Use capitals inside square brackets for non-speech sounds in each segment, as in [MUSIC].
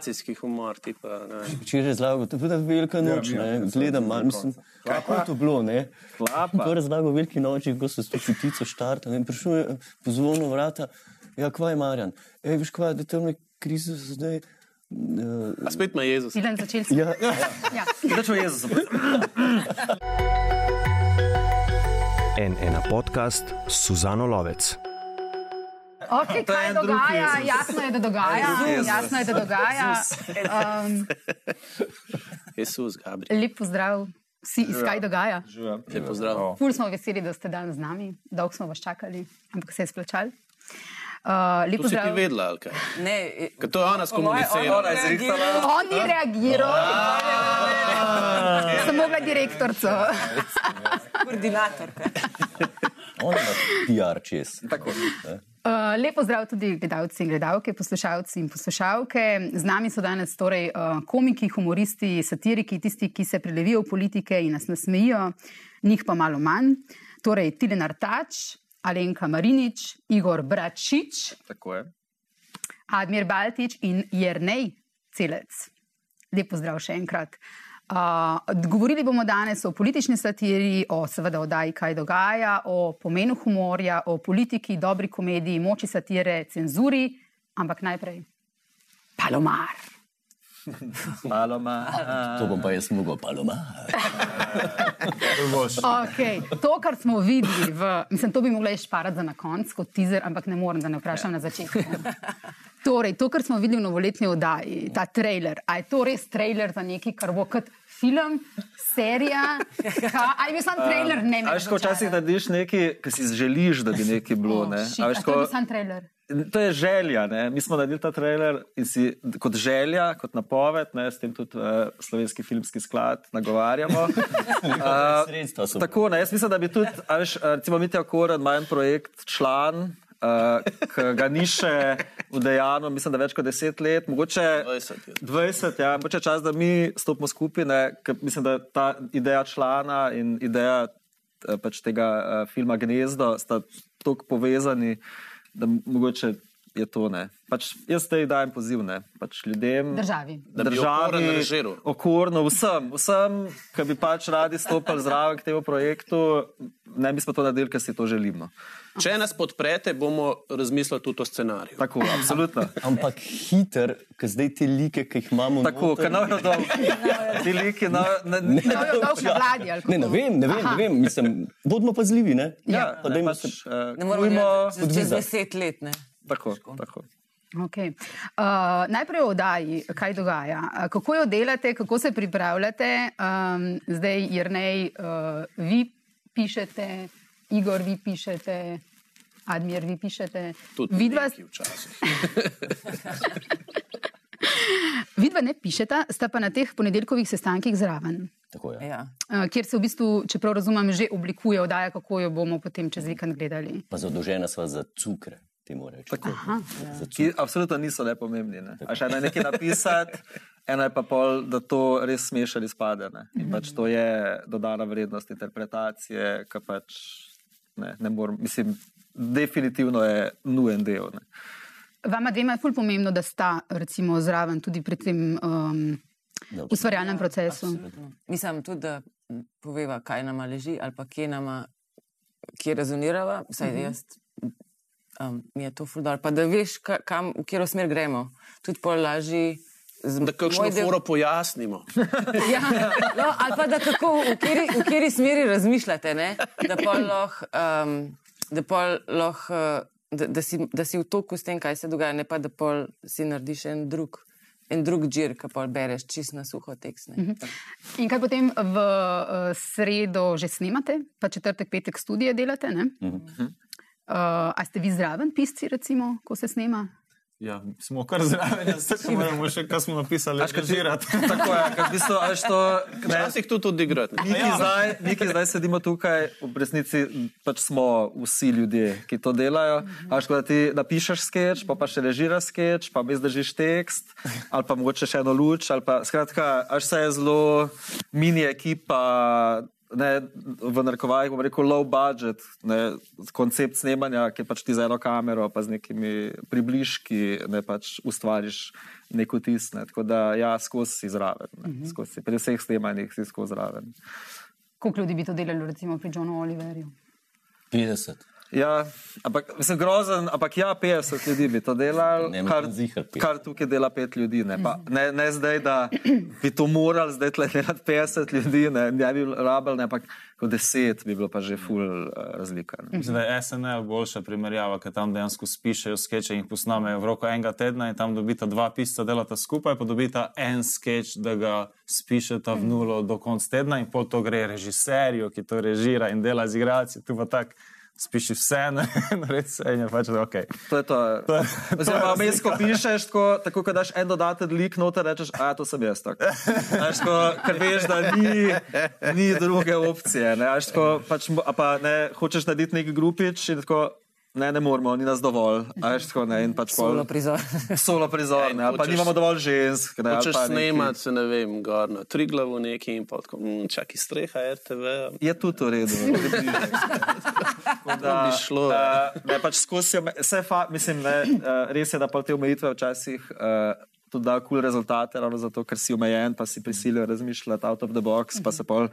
Akcijski humor, tipa. že razlagal, to je bila velika noč, Ja, ne, ja, gledam, malo mislim, kako je to bilo, ne. Klapa. Je razlagal veliki noči, ko so s to čutico štartali in prišel je po zvonu vrata, ja, kva je Marjan, ej, veš kva, da tam je kriza zdaj. Uh, A spet ima Jezus. Ilan začel si. ja, [LAUGHS] Ja. Začel je Jezus. En ena podcast Suzano Lovec. Okay, je kaj drug dogaja? Jezus. Jasno je, da dogaja. Jezus. Jasno je, da dogaja. Um, Jezus, Gabriel. lep pozdrav vsi iz kaj dogaja. Lep pozdrav. Ful smo veseli, da ste danes z nami. Dolgo smo vas čakali, ampak se je splačali. Uh, lep To si ti vedela, ali kaj? Ne, Ker to je ona skomunicirala. Je. On ni reagiral. Sem mogla direktorco. koordinatorka. on ima PR čez. Tako. Uh, lep pozdrav tudi gledalci in gledalke, poslušalci in poslušalke. Z nami so danes torej uh, komiki, humoristi, satiriki, tisti, ki se prelevijo v politike in nas nasmejijo, njih pa malo manj. Torej Tilen Artač, Alenka Marinič, Igor Bračič. Admir Baltič in Jernej Celec. Lep pozdrav še enkrat. Uh, govorili bomo danes o politični satiri, o seveda oddaji, kaj dogaja, o pomenu humorja, o politiki, dobri komediji, moči satire, cenzuri, ampak najprej palomar. [LAUGHS] Malo ima. To bom pa jaz mogel, paloma. Okay. To, kar smo videli, v, mislim, to bi mogla šparati za na koncu kot teaser, ampak ne morem, da ne vprašam na začetku. Torej, to, kar smo videli v novoletni oddaji, ta trailer, a je to res trailer za nekaj, kar bo kot film, serija, ka, ali je bil sam trailer, ne A veš, ko včasih narediš nekaj, ki si želiš, da bi nekaj bilo. Ne? Oh, A veš, to je ko, sam trailer. to je želja. Ne? Mi smo naredili ta trailer in si kot želja, kot napoved, ne? s tem tudi uh, slovenski filmski sklad nagovarjamo. Uh, [LAUGHS] Sredstva so. Tako, ne, jaz mislim, da bi tudi, a veš, recimo, Mitja Koren, manj projekt, član, uh, ki ga ni še udejano, mislim, da več kot deset let, mogoče 20 je. 20, ja, mogoče je čas, da mi stopimo skupaj, ne, ker mislim, da ta ideja člana in ideja eh, pač tega uh, filma Gnezdo sta tako povezani, da mogoče je to ne. Pač jaz zdaj dajem poziv ne, pač ljudem. Državi. Režiral. okorno, vsem, vsem, ki bi pač radi stopili zraven k temu projektu, ne bi smo to naredili, ker si to želimo. Če nas podprete, bomo razmislili tudi o scenariju. Tako, absolutno. [LAUGHS] Ampak hiter, ker zdaj te like, ki jih imamo. Tako, ker nojo dol, ti liki, no, ne, ne, To je dolg na vladi. ali Ne, ne vem, ne vem, ne vem. Mislim, bodimo pazljivi, ne? ja, pa ne, dajmo pač, se. uh, Ne moramo gledati čez deset let. Ne? tako, tako. Okay. Uh, najprej o oddaji, kaj dogaja. Uh, Kako jo delate, kako se pripravljate? Um, zdaj, Jrnej, uh, vi pišete, Igor, vi pišete, Admir, vi pišete. Tudi Vidva, včasih. [LAUGHS] vidva ne pišeta, sta pa na teh ponedeljkovih sestankih zraven. Tako je. Ja. Uh, kjer se v bistvu, čeprav razumem, že oblikuje oddaja, kako jo bomo potem čez vikend gledali. Pa zadolžena sva za cukre, temu rečemo. tako. Za Ki cukre. absolutno niso nepomembni. Ne. A še eno je nekaj napisati, [LAUGHS] eno je pa pol, da to res smeš ali spade. Ne. In pač to je dodana vrednost interpretacije, ki pač ne, ne morem, mislim, definitivno je nujen del. Ne. Vama dvema je ful pomembno, da sta recimo zraven tudi pri tem um, Ja, ustvarjalnem procesu. Mislim tudi, da poveva, kaj nama leži ali pa kje nama, kje rezonirava. Vsaj jaz, um, mi je to fuldar. Pa da veš, ka, kam, v katero smer gremo. Tudi pol lažji. Da kakšno del- foro pojasnimo. [LAUGHS] Ja, no, ali pa da kako, v kateri, v kateri smeri razmišljate, ne? da pol lahko, um, da, pol lahko, uh, da, da, si, da si v toku s tem, kaj se dogaja, ne pa da pol si narediš en drug, en drug džir, ki pol bereš čist na suho tekst. ne. In kaj potem v uh, sredo že snimate, pa četrtek, petek študije delate? Uh -huh. uh, a ste vi zraven, pisci, recimo, ko se snema? Ja, smo kar zraven, tako moramo še, kaj smo napisali, Veš, kaj ti- režirati. [LAUGHS] Tako je, ker v bistvu, a veš to, ne, Včasih tudi odigrati. Mi, ki zdaj, mi, ki zdaj sedimo tukaj, v resnici pač smo vsi ljudje, ki to delajo. A veš, ko da ti napišeš sketch, pa, pa še režiraš sketch, pa mi zdržiš tekst, ali pa mogoče še eno luč. ali Pa, skratka, až se je zelo mini ekipa ne, v narekovajih, bom rekel, low budget, ne, koncept snemanja, ki pač ti z eno kamero, pa z nekimi približki, ne pač ustvariš neko tisne. Tako da, ja, skozi si zraven. Mhm. Ne, skozi, pri vseh snemanjih si skozi zraven. Koliko ljudi bi to delalo, recimo pri Johnu Oliverju? 50. Ja, ampak mislim, grozen, ampak ja, 50 ljudi bi to delali, Ne, kar, mislim, ziher 50. kar tukaj dela 5 ljudi. Ne, pa, ne, ne zdaj, da bi to morali zdaj delati 50 ljudi, ne, ne bi rabili, ne, ampak kot 10 bi bilo pa že ful uh, razlika. Mislim, da je SNL boljša primerjava, ker tam dejansko spišejo sketche in jih posnamejo v roku enega tedna in tam dobita dva pisca, delata skupaj, pa dobita en sketch, da ga spišeta v nulo do konca tedna in pol to gre režiserju, ki to režira in dela z igralci. Tu pa tak spiši vse, [LAUGHS] naredi vse in je pač ok. To je to. To je- Oziroma, vmes, ko pišeš, tako, tako ko daš en dodaten lik noter, rečeš, a to sem jaz. tako. A veš, tako, Ker veš, da ni, ni druge opcije. Ne, a veš, tako, pač, a pa ne, hočeš narediti neki grupič in tako, ne, ne moramo, ni nas dovolj. A veš, tako, ne, pač pol- Solo prizor. [LAUGHS] Solo prizor, ne, ali pa nimamo dovolj žensk. Ne, Hočeš snemati, se ne vem, gor na Triglavu neki in pa tako, mm, čakaj, streha RTV. Je tudi v redu. [LAUGHS] Da bi šlo. Uh, ne, pač skozi je, vse fa, mislim, ne, uh, res je, da pa te omejitve včasih uh, tudi da kul cool rezultate, ravno zato, ker si omejen, pa si prisiljen razmišljati out of the box, pa se pol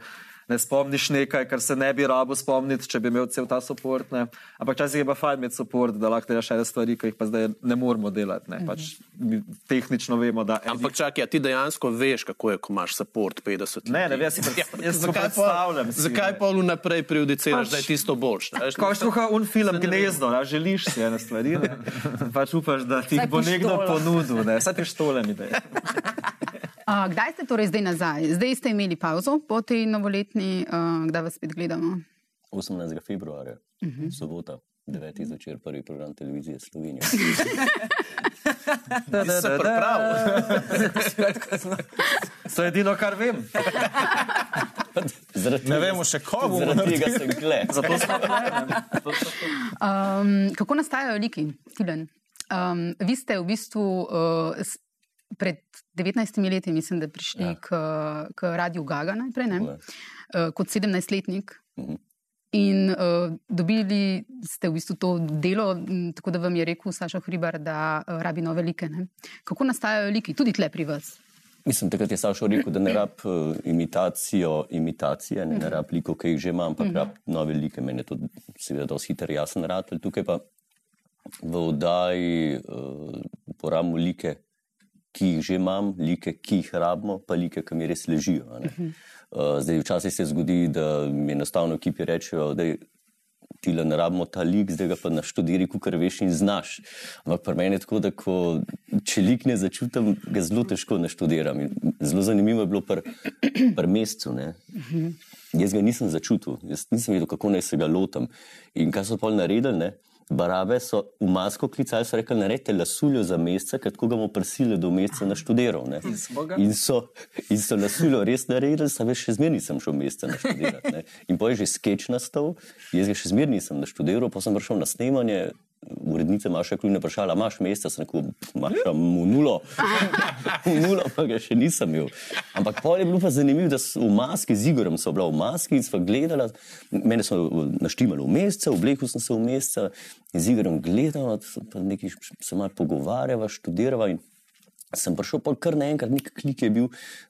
ne spomniš nekaj, kar se ne bi rabo spomniti, če bi imel cel ta support. Ne. Ampak včasih je pa fajn imeti support, da lahko delaš ene stvari, ki jih pa zdaj ne moramo delati. Ne. Pač, mi tehnično vemo, da. Ampak čakaj, ti dejansko veš, kako je, ko imaš support 50 Ne, ne, ljudi? jaz si predst- [LAUGHS] jaz si to zakaj pa, predstavljam si, zakaj ne. pa vnaprej prejudiciraš, Pač- da je tisto boljše? ne, veš? Ko imaš tukaj un film gnezdo, ne, želiš si ene stvari, ne. [LAUGHS] pač upaš, da ti jih bo nekdo ponudil, ne. vsaj pištole mi da. [LAUGHS] Uh, kdaj ste torej zdaj nazaj? Zdaj ste imeli pauzo po tej novoletni, uh, kdaj vas spet gledamo? 18. februarja, sobota, 9. zvečer, prvi program televizije Slovenije. Ti si se pripravil. To je edino, kar vem. [LAUGHS] Zaradi Ne vemo še, ko bomo Zaradi tega sem gle. [LAUGHS] Zato smo [LAUGHS] Um, kako nastajajo liki, Tilen? Um, vi ste v bistvu uh, pred 19 leti, mislim, da prišli ja. K, k Radiu Gaga najprej, ne? Je. uh, kot 17-letnik. Mhm. In uh, dobili ste v bistvu to delo, tako da vam je rekel Saša Hribar, da uh, rabi nove like. Ne? Kako nastajajo liki, tudi tle pri vas? Mislim, takrat je Sašo rekel, da ne rab uh, imitacijo imitacije, ne, ne rab likov, ki jih že imam, ampak rab nove like. Meni je to seveda dosti hiter jasen rad. Tukaj pa v oddaji uh, uporabimo like, ki jih že imam, like, ki jih rabimo, pa like, ki mi res ležijo. a ne. Uh, zdaj, včasih se zgodi, da mi enostavno ekipi rečejo, da ti le ne rabimo ta lik, zdaj ga pa naštudiri, kar veš in znaš. Ampak pri meni je tako, da ko, če lik ne začutim, ga zelo težko naštudiram. In Zelo zanimivo je bilo pri pr mesecu. ne. Jaz ga nisem začutil, jaz nisem vedel, kako naj se ga lotim. In kaj so pol naredili? Ne? Barabe so v masko klicali, so rekli, naredite lasuljo za mesec, ker tako ga bomo prisili do meseca naštudiral. ne. ga? In so, in so lasuljo res naredili, sam še zmeraj nisem šel meseca naštudirati. ne. In pa je že sketch nastal, jaz ga še zmeraj nisem naštudiral, pa sem prišel na snemanje. Urednica Maša Klune vprašala, imaš mesec, sem rekel, imaš mu nulo. [LAUGHS] Nulo pa ga še nisem imel. Ampak pol je bilo pa zanimivo, da so v maski z Igorem so bila v maski in sva gledala, mene so naštimali v mesece, oblekel sem se v mesece in z Igorem gledala, pa nekaj se malo pogovarjava, študirava in sem prišel pol kar naenkrat, nek klik je bil,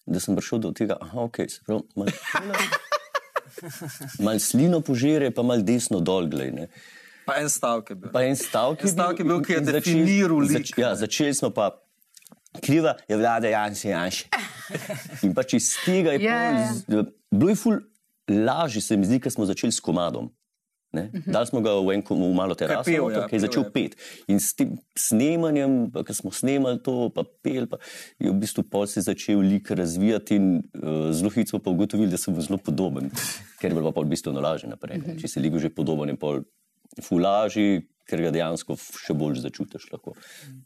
da sem prišel do tega, aha, ok, se pravi, malo [LAUGHS] mal slino požire, pa malo desno dol, glej. ne. Pa en stavek je bil. Pa en stavek En stavek je bil, ki je definiral lik. Zač, ja, začeli smo pa. Kriva je vlada Janša Janša. [LAUGHS] In pač iz tega je Ja, pol ja. bilo je ful lažje, se mi zdi, ker smo začeli s komadom. Ne? Dali smo ga v, en, kom- v malo teraso, noter, ja, ki je začel je. pet. In s tem snemanjem, ko smo snemali to, pa pel, pa je v bistvu pol se začel lik razvijati in uh, zelo hitro pa ugotovili, da sem zelo podoben, ker je bilo pa pol bistveno lažje naprej. ne. Če si lik že podoben, je pol fulaži, ker ga dejansko še bolj začutiš. Lahko.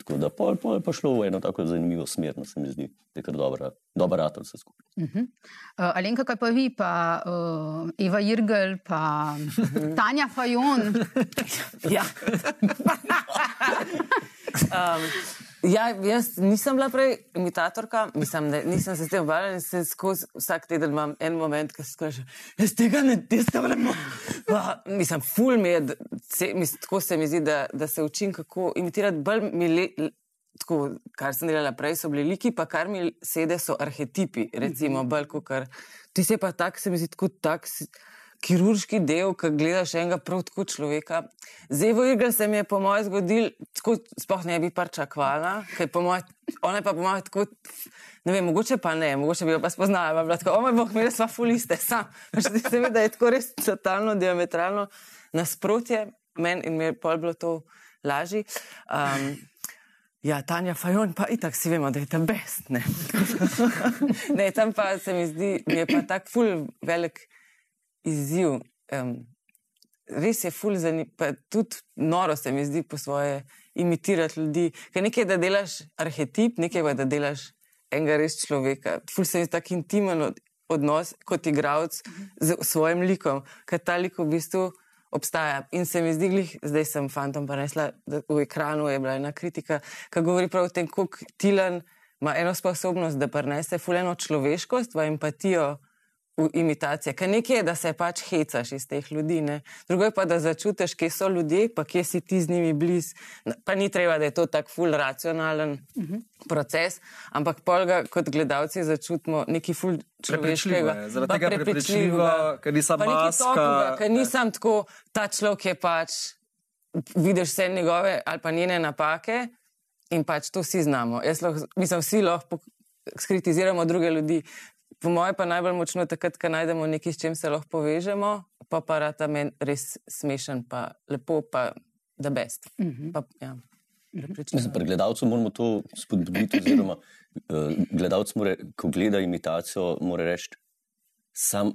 Tako da pol, pol je pa šlo v eno tako zanimivo smer, no, se mi zdi, da je kar dobra, dobra rata vse skupaj. Uh, Alenka, kaj pa vi, pa uh, Eva Irgl, pa [LAUGHS] Tanja Fajon. Ja. [LAUGHS] [LAUGHS] um, Ja, jaz nisem bila prej imitatorka, mislim, ne, nisem se s tem bala in se skozi vsak teden imam en moment, ko se tega ne, jaz tega ne. Pa, Mislim, ful mi je, da se, mislim, tako se mi zdi, da, da se učim, kako imitirati bolj mi le. Tako, kar sem delala prej, so bili liki, pa kar mi sede, so arhetipi, recimo, bolj kot kar. Ti se pa tak, se mi zdi, tako tak si- kirurški del, ki gledaš enega prav tako človeka. Zdaj v igri se mi je po mojem zgodil, tako sploh ne bi pričakovala, ker po mojem, ona je pa po mojem tako, ne vem, mogoče pa ne, mogoče bi jo pa spoznala, pa bi bila tako, o moj bog, mi smo fuliste, sam. Zdi se mi, da je tako res totalno, diametralno nasprotje meni in mi je pol bilo to lažje. Um, Ja, Tanja Fajon, pa itak si vemo, da je ta best. Ne, [LAUGHS] ne tam pa se mi zdi, mi je pa tak ful velik izziv. Um, res je ful pa tudi noro se mi zdi po svoje imitirati ljudi. Ker nekaj, da delaš arhetip, nekaj pa, da delaš enega res človeka. Ful se mi zdi tak intimen od, odnos kot igralec z svojim likom, ker ta lik v bistvu obstaja. In se mi zdi, glih, zdaj sem fantom prenesla, da v ekranu je bila ena kritika, ki govori prav o tem, kako Tilan ima eno sposobnost, da prenese fuleno človeškost v empatijo. Imitacije, ker nekaj je, da se pač hecaš iz teh ljudi, ne? drugo je pa, da začutiš, kje so ljudje, pa kje si ti z njimi bliz. Pa ni treba, da je to tak ful racionalen uh -huh. proces, ampak pol ga kot gledalci začutimo nekaj ful človeškega. zaradi tega prepričljivo, ker ni samo Pa nekaj maska. Ker nisem tako, ta človek je pač, vidiš vse njegove ali pa njene napake in pač to vsi znamo. Jaz lahko, mislim, vsi lahko skritiziramo druge ljudi. Po mojem pa najbolj močno takrat, ko najdemo nekaj, s čim se lahko povežemo, pa pa rata meni res smešen, pa lepo, pa da best. Uh -huh. pa, ja. Mislim, pri gledalcu moramo to spodbuditi, oziroma uh, [CLEARS THROAT] gledalec, more, ko gleda imitacijo, mora reči, sam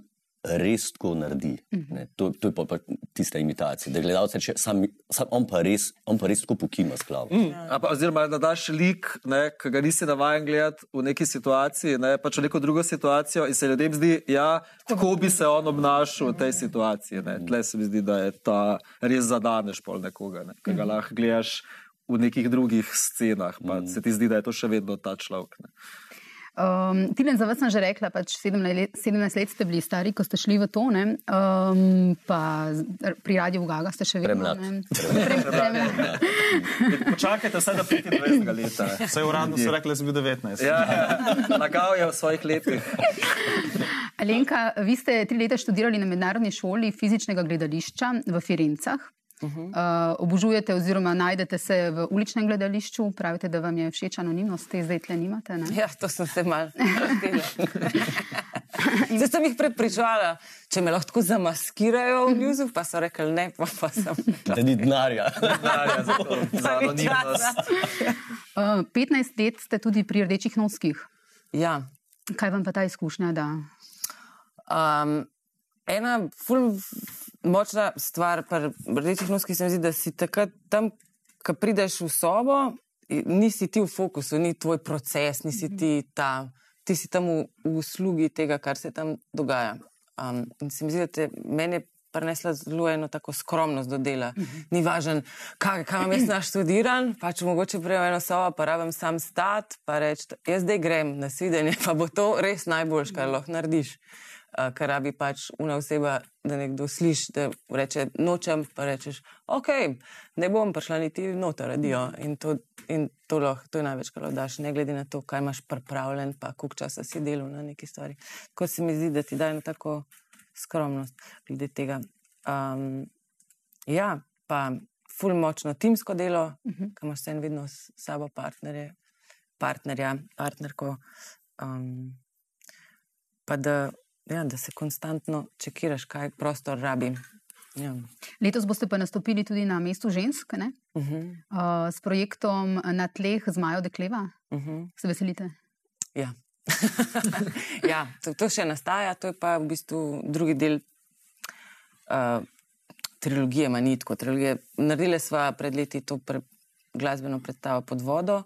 res tako naredi. Ne, to, to je pa, pa tista imitacija. Da gledalec reče, sam, sam on, pa res, on pa res tako pokima s glavo. Mm. A Pa, oziroma, da daš lik, ne, ki ga nisi navaden gledati v neki situaciji, ne, pač v neko drugo situacijo, in se ljudem zdi, da tako bi se on obnašal v tej situaciji. Ne. Tle se mi zdi, da je ta res zadaneš pol nekoga, ne, ki ga lahko gledaš v nekih drugih scenah, pa se ti zdi, da je to še vedno ta človek. Ne. Um, Tilen, za vas sem že rekla, pač 17 let, 17 let ste bili stari, ko ste šli v to, ne? um, pa pri Radiu Gaga ste še vedno. Premlad. Počakajte vsaj do 25 leta. Vse uradno so rekli, da sem bil 19. Ja, lagal je v svojih letih. Alenka, vi ste tri leta študirali na mednarodni šoli fizičnega gledališča v Firencah. Uh -huh. uh, obožujete oziroma najdete se v uličnem gledališču, pravite, da vam je všeč anonimnost, te zdaj tle nimate. Ne? Ja, to sem se mal vrtela. [LAUGHS] Zdaj sem jih prepričala, če me lahko zamaskirajo v njuzu, pa so rekli ne, pa, pa sem. [LAUGHS] Da ni denarja. [LAUGHS] Denarja za, to, za anonimnost. Uh, 15 let ste tudi pri rdečih noskih. Ja. Kaj vam pa ta izkušnja da? Um, ena ful močna stvar pri rdečih noskih se mi zdi, da si takrat tam, ko prideš v sobo, nisi ti v fokusu, ni tvoj proces, nisi ti ta, ti si tam v, v uslugi tega, kar se tam dogaja. Um, in se mi zdi, da te mene prinesla zelo eno tako skromnost do dela. Ni važen, kaj, kaj imam jaz [CLEARS THROAT] naštudiran, pač mogoče prejem eno sobo, pa rabim sam stat, pa reči, jaz zdaj grem na svidenje, [LAUGHS] pa bo to res najboljš, kar lahko narediš. Uh, kar rabi pač una oseba, da nekdo sliši, da reče nočem, pa rečeš, ok, ne bom prišla niti noter, radijo. In to, in to, lahko, to je največ, kar daš, ne glede na to, kaj imaš pripravljen, pa koliko časa si delal na neki stvari. Tako se mi zdi, da ti daje eno tako skromnost glede tega. Um, ja, pa ful močno timsko delo, uh -huh. ki imaš vse vedno s sabo partnerje, partnerja, partnerko. Um, pa da, ja, da se konstantno čekiraš, kaj prostor rabi. Ja. Letos boste pa nastopili tudi na mestu žensk, ne? Uh -huh, uh, s projektom Na tleh zmajo dekleva. uh -huh. Se veselite? Ja. [LAUGHS] ja, to, to še nastaja, to je pa v bistvu drugi del uh, trilogije Manitko. Trilogije. Naredili smo pred leti to pre, glasbeno predstavo pod vodo,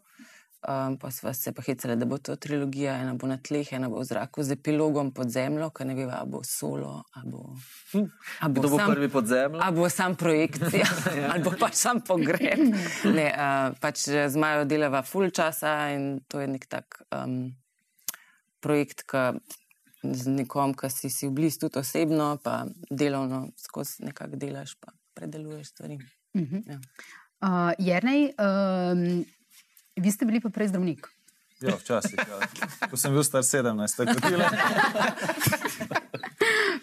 Um, pa sva se pa hecali, da bo to trilogija, ena bo na tleh, ena bo v zraku z epilogom pod zemljo, ker ne veva, a bo solo, a bo, a Kdo bo sam, prvi pod zemljo? a bo sam projekcija, [LAUGHS] ali bo pač sam pogreb. Ne, uh, pač z Majo delava full časa in to je nek tak um, projekt, ki z nekom, ki si, si v blizu tudi osebno, pa delovno skozi nekako delaš, pa predeluješ stvari. Ja. Uh, Jernej, um, vi ste bili pa prej zdravnik. Ja, včasih. Ja. Ko sem bil star 17, tako da [LAUGHS]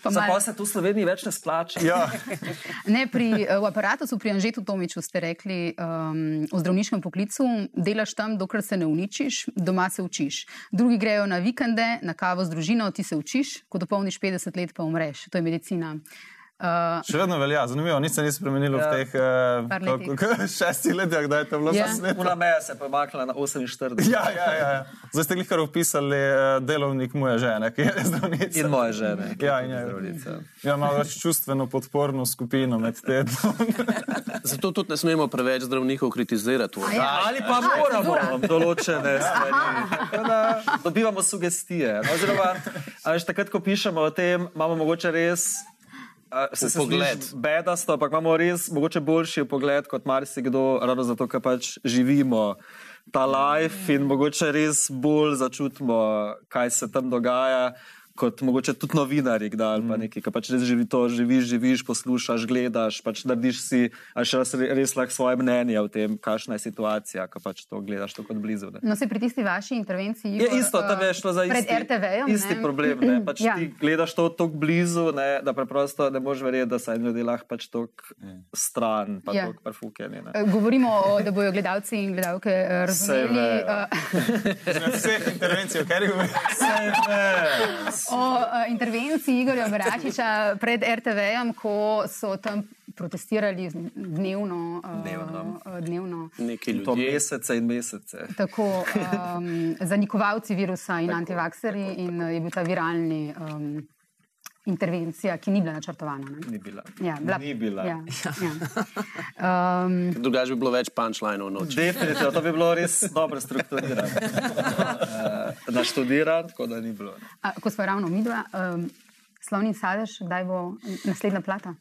Pa Za malo- pa se tu v Sloveniji več ne splača. ja. [LAUGHS] Ne, pri, eh, v aparatu, pri Anžetu Tomiču ste rekli, um, v zdravniškem poklicu delaš tam, dokler se ne uničiš, doma se učiš. Drugi grejo na vikende, na kavo z družino, ti se učiš, ko dopolniš 50 let, pa umreš. To je medicina. Uh, Še vedno velja, zanimivo, nič se ni spremenilo Ja. v teh uh, [LAUGHS] šestih letih, kdaj je to bilo Ja. zasneto. Una meja se je premaknila na 48. Ja, ja, ja. ja. Zdaj ste jih kar opisali, uh, delovnik moje žene, ki je zdravnica. In moje žene. Ja, je in ja. zdravnica. Ja, malo več čustveno podporno skupino med tednom. [LAUGHS] Zato tudi ne smemo preveč zdravnikov kritizirati. A ja. Ali pa Aha, moramo določene [LAUGHS] stvari. Da Dobivamo sugestije. No, oziroma, a veš, takrat, ko pišemo o tem, imamo mogoče res. A, Se sliši bedasto, ampak imamo res mogoče boljši pogled kot marsikdo, ravno zato, ker pač živimo ta life in mogoče res bolj začutimo, kaj se tam dogaja. Kot mogoče tudi novinari, kdaj ali pa nekaj, ki pač res živi to, živiš, živiš, poslušaš, gledaš, pač narediš si, a še res, res lahko svoje mnenje o tem, kakšna je situacija, ko pač to gledaš tako od blizu. Ne. no, se pri tisti vaši intervenciji. Je Igor, isto, tam je šlo za pred isti, RTV-jem. isti ne? problem. Ne? Pač [CLEARS THROAT] Ja. ja. Ti gledaš to tako blizu, ne? da preprosto ne moreš verjeti, da se en ljudje lahko pač tako stran, pa Ja. ja. tako prfukeni. ne. Eh, Govorimo, o, da bodo gledalci in gledalke eh, razumeli vejo. eh, [LAUGHS] Vseh intervencij, kar je o eh, intervenciji Igorja Beračiča pred RTV-jem, ko so tam protestirali dnevno. eh, Dnevno. eh, dnevno. Neki To ljudje. mesece in mesece. Tako [LAUGHS] um, zanikovalci virusa in antivakseri, in je bil ta viralni um, intervencija, ki ni bila načrtovana. Ne? Ni bila. Ja, bila, Ni bila. Ja, ja. [LAUGHS] Um, Drugače bi bilo več punchlineov noč. Definitivno, to bi bilo res dobro strukturirano. [LAUGHS] Uh, naštudirano, tako da ni bilo. ne. a, ko smo ravno midva, um, slovni sadež, kdaj bo naslednja plata?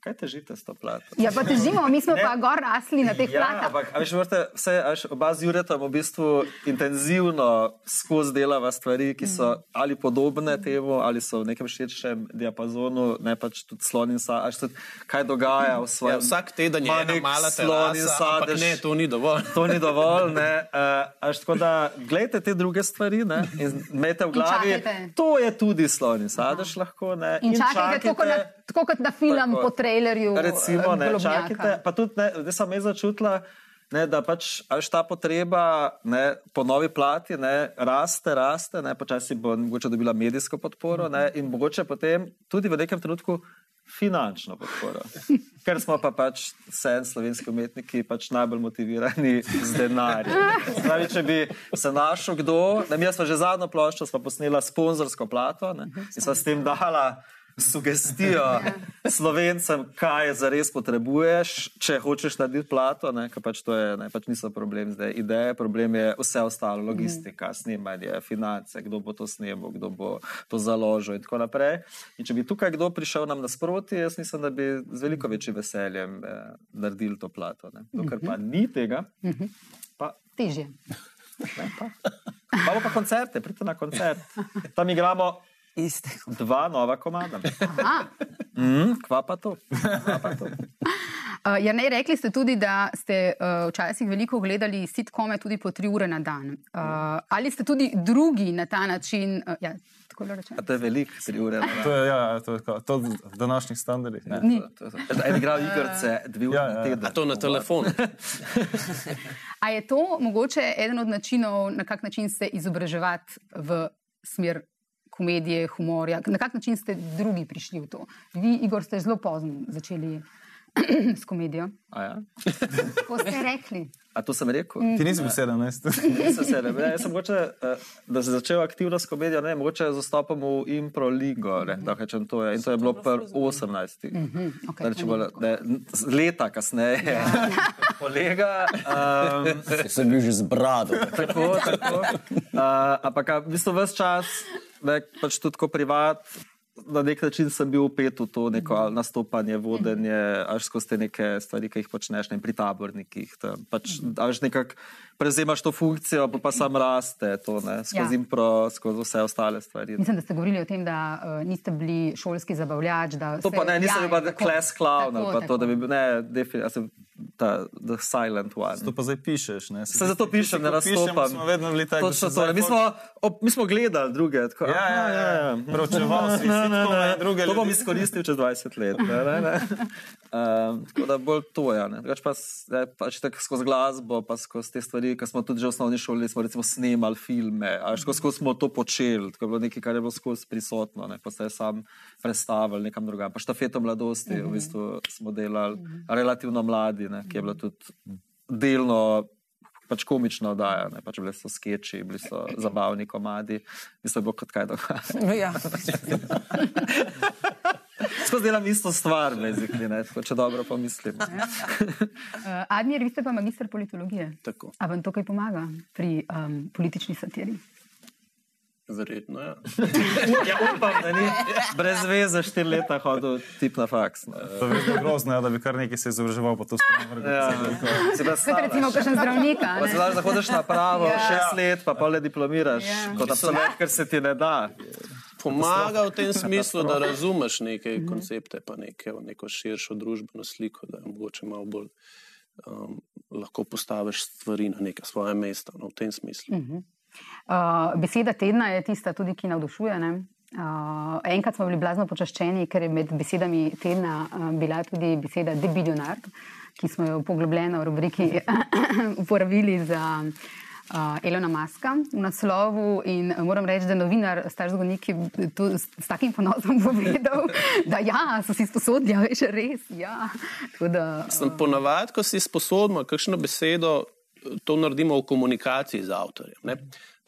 Kaj težite s to plato? Ja, pa težimo, mi smo Ne. pa gor rasli na teh Ja, platah. ampak a veš, morate, vse, a veš, oba z Juretom v bistvu intenzivno skozi delava stvari, ki so Mhm. ali podobne temu, ali so v nekem širšem diapazonu, ne pač tudi slon in sadež. Kaj dogaja v Ja, svojem vsak teden je ena mala slon in sadež. ne, to ni dovolj. To ni dovolj. Ne? Uh, až tako da gledajte te druge stvari ne? in [LAUGHS] imejte v glavi, čakajte. to je tudi slon in sadež lahko. Ne? In čakajte, tako kot na, tako kot na film Tako. po trailerju. Recimo, eh, ne, Golobnjaka. čakajte, pa tudi, ne, zdaj sem jaz začutila, ne, da pač ta potreba ne, po novi plati ne, raste, raste, ne, počasi bo mogoče dobila medijsko podporo ne, in mogoče potem tudi v nekem trenutku finančno podporo. [LAUGHS] Ker smo pa pač vse slovenski umetniki pač najbolj motivirani z denarjem. Pravi, če bi se našel kdo, ne, mi smo že zadnjo ploščo smo posnela sponzorsko plato ne, in smo s tem dala sugestijo slovencem, kaj zares potrebuješ, če hočeš narediti plato, ne, pač to je, ne, pač niso problem zdaj ideje, problem je vse ostalo, logistika, snemanje, finance, kdo bo to snemal, kdo bo to založil in tako naprej. In če bi tukaj kdo prišel nam nasproti, jaz mislim, da bi z veliko večjim veseljem eh, naredili to plato. Ne. Dokler pa ni tega, pa Težje. imamo pa koncerte, pridite na koncert. Tam igramo Iste. dva nova komada. Aha. Mm, kva pa to? Kva pa to? Uh, ja, ne, rekli ste tudi, da ste uh, včasih veliko gledali sitkome tudi po tri ure na dan. Uh, ali ste tudi drugi na ta način? Uh, ja. A to je veliko, tri ure. To je, ja, to je kao, to v današnjih standardih. Ne. Ni. To je to. En igral igrice, dve ure Ja, na ja. teden. A to na telefon. [LAUGHS] A je to mogoče eden od načinov, na kak način se izobraževati v smer komedije, humorja? Na kak način ste drugi prišli v to? Vi, Igor, ste zelo pozno začeli [CLEARS THROAT] s komedijo. A, ja? [LAUGHS] Ste rekli. A to sem rekel? Ti nisi bil 17. Nisem se ne, jaz sem mogoče, eh, da sem začel aktivno s komedijo, ne, mogoče z vstopom v Impro ligo, ne, da rečem to je. In to je bilo pri 18. okej, Da rečemo, ne, leta kasneje. [LAUGHS] Kolega. Um, Sem bil že z brado. tako, tako. Uh, [LAUGHS] ampak v bistvu ves čas, ne, pač tudi privat, na nek način sem bil upet v to neko ali nastopanje, vodenje, až skozi te neke stvari, ki jih počneš ne, pri tabornikih. tam Pač, až nekako prevzemaš to funkcijo, pa, pa sam raste to, ne, skozi Ja. ja. impro, skozi vse ostale stvari. Mislim, da ste govorili o tem, da uh, niste bili šolski zabavljač. da To se- pa ne, nisem ja, bil pa tako, kles clown ali tako, pa to, da bi tako. bil, ne, definitivno, ta the silent one. To pa zdaj pišeš. Ne? Se zato pišem, ne pišemo, nastopam. Smo vedno bili tako. Točno to. ne. Mi smo, ob, mi smo gledali druge. Tako, Ja, ja, ja. ja. Preučeval si Ne, ne, ne. druge To bom izkoristil čez 20 let. Ne, ne, ne. Um, [LAUGHS] tako da bolj to je. Ne. Drugače pa, ne, pač tako skozi glasbo, pa skozi te stvari, ki smo tudi že v osnovni šoli, smo recimo snemali filme, ali skozi, skozi smo to počeli, tako je bilo nekaj, kar je bilo skozi prisotno, ne. pa se je sam predstavil nekam drugam. Pa štafeto mladosti v bistvu smo delali relativno mladi, ne, ki je bila tudi delno pač komična oddaja, ne, pač bile so skeči, bili so zabavni komadi, mislim, bilo kot kaj dogaja. Ja. [LAUGHS] Skozi delam isto stvar, basically, ne, tako, če dobro pomislim. Uh, Admir, vi ste pa magistr politologije. Tako. A vam to kaj pomaga pri um, politični satiri? Verjetno, ja. [LAUGHS] Ja, upam, da ni brez veze štiri leta hodil tip na faks. No. To je vedno grozno, ja, da bi kar nekaj se izobraževal, pa to sploh ne vrgel. Ja, se Kot recimo, kakšen zdravnik. a Pa se znaš, da hodiš na pravo Ja. ja. šest let, pa pol ne diplomiraš, Ja. ja. kot absolvent, ker se ti ne da. Pomaga v tem smislu, da razumeš neke koncepte, pa neke, neko širšo družbeno sliko, da mogoče malo bolj um, lahko postaviš stvari na neka svoje mesta. No, v tem smislu. Uh, beseda tedna je tista, tudi, ki navdušuje. ne? Uh, enkrat smo bili blazno počaščeni, ker je med besedami tedna uh, bila tudi beseda debilionar, ki smo jo poglobljeno v rubriki [COUGHS] uporabili za uh, Elona Maska v naslovu. In uh, moram reči, da novinar, star zgodnik, je to s, s takim ponosom [LAUGHS] povedal, da ja, so si sposodili, a veš, res. Ja. Tako Da, Sem ponavadi, ko si sposobno kakšno besedo, to naredimo v komunikaciji z avtorjem. Ne?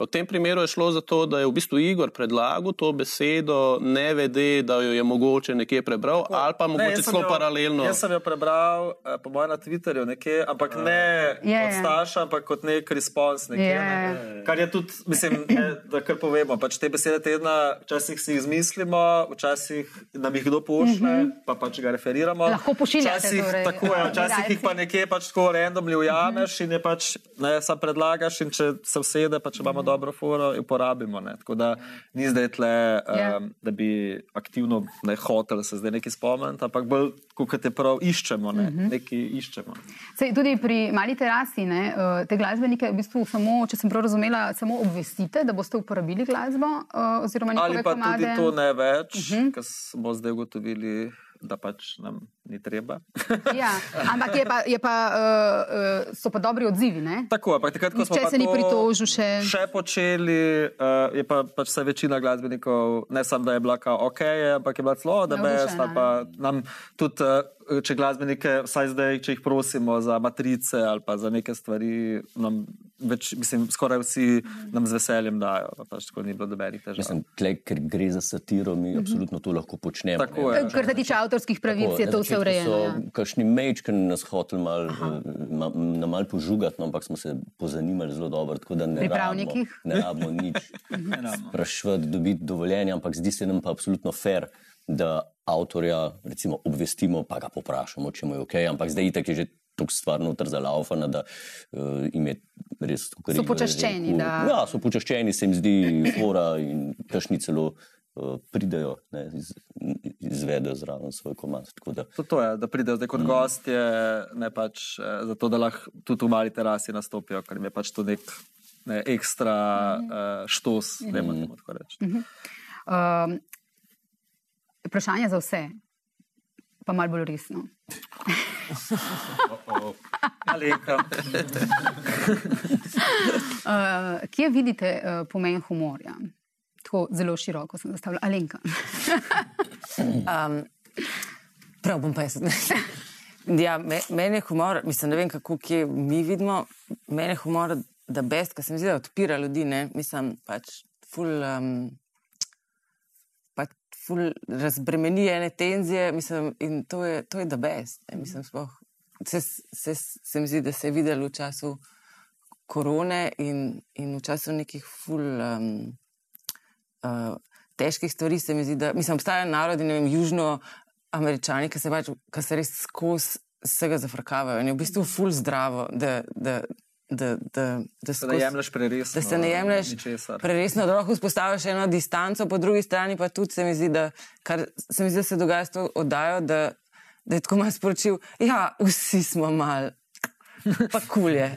V tem primeru je šlo za to, da je v bistvu Igor predlagal to besedo, ne vede, da jo je mogoče nekje prebral, ali pa mogoče jaz sem celo paralelno. Jaz sem jo prebral, eh, po mojem, na Twitterju, nekje, ampak ne Je, kot je. starš, ampak kot nek respons. Nekje, Je. ne. Kar je tudi, mislim, ne, da kar povemo. Pač te besede tedna, včasih si jih izmislimo, včasih nam jih kdo pošle, mm -hmm. pa pač ga referiramo. Lahko pošiljate Včasih, torej, tako je, včasih jih pa nekje pač tako randomly ujameš in je pač, ne, sam predlagaš in če se vsede, pa če imamo dobro foro, jo uporabimo. Ne. Tako da ni zdaj tle, Ja. um, da bi aktivno ne hotel se zdaj nekaj spomniti, ampak bolj, kot je prav, iščemo, ne, nekaj iščemo. Sej, tudi pri mali terasi, ne, eh, te glasbenike, v bistvu samo, če sem prav razumela, samo obvestite, da boste uporabili glasbo eh, Ali pa komade. tudi to ne več, uh -huh. ker smo zdaj ugotovili, da pač nam ni treba. [LAUGHS] Ja, ampak je pa, je pa, uh, so pa dobri odzivi. Ne? Tako, ampak takrat, ko smo Nihče pa se ni to pritožil še. še počeli, uh, je pa pač se večina glasbenikov, ne samo da je bila kao ok, ampak je bila celo, da ali pa nam tudi, uh, če glasbenike, vsaj zdaj, če jih prosimo za matrice ali pa za neke stvari, nam več, mislim, skoraj vsi nam z veseljem dajo, pa pač tako ni bilo dobenih težav. Mislim, tle, ker gre za satiro, mi absolutno to lahko počnemo. Tako je. Kar se tiče avtorskih pravic, Tako, je to vse urejeno. So Ja. kakšni mečki nas hoteli mal, eh, ma, na mal požugati, no, ampak smo se pozanimali zelo dobro. tako da Ne rabimo, ne rabimo nič [LAUGHS] sprašvati, dobiti dovoljenje, ampak zdi se nam pa absolutno fair, da avtorja recimo, obvestimo, pa ga poprašamo, če mu je ok. Ampak zdaj itak je že tako stvar noter zalaufana, da uh, jim je res tako So počaščeni, da- Ja, so počaščeni, se jim zdi fora in kašni celo. Uh, pridejo, ne, iz, izvedejo zraven svoj komad. tako da- To, to je, da pridejo zdaj kot mm. gostje, ne pač eh, zato, da lahko tudi v mali terasi nastopijo, ker jim je pač to nek ne, ekstra uh, štos, mm. ne moremo tako reči. Mm. Um, vprašanje za vse, pa malo bolj resno. Uh, [LAUGHS] kje vidite uh, pomen humorja? Tako zelo široko sem zastavila. Alenka. [LAUGHS] Um, prav bom pa jaz. [LAUGHS] Ja, me, meni je humor, mislim, ne vem, kako kje mi vidimo, meni je humor, da best, ker se mi zdi, da odpira ljudi, ne, mislim, pač ful, um, pač ful razbremeni ene tenzije, mislim, in to je, to je da best, ne, mislim, sploh, se, se, se mi zdi, da se je videlo v času korone in, in v času nekih ful um, uh, težkih stvari, se mi zdi, da, mislim, obstajajo narodi, ne vem, južno, američani, ki se, pač, ki se res skozi vsega zafrkavajo in je v bistvu ful zdravo, da, da, da, da, da, Da skozi- ne jemliš preresno. da se ne jemliš preresno, da lahko vzpostaviš eno distanco, po drugi strani pa tudi se mi zdi, da, kar se mi zdi, da se dogaja s to oddajo, da, da je tako malo sporočil, ja, vsi smo mal. Pa kulje.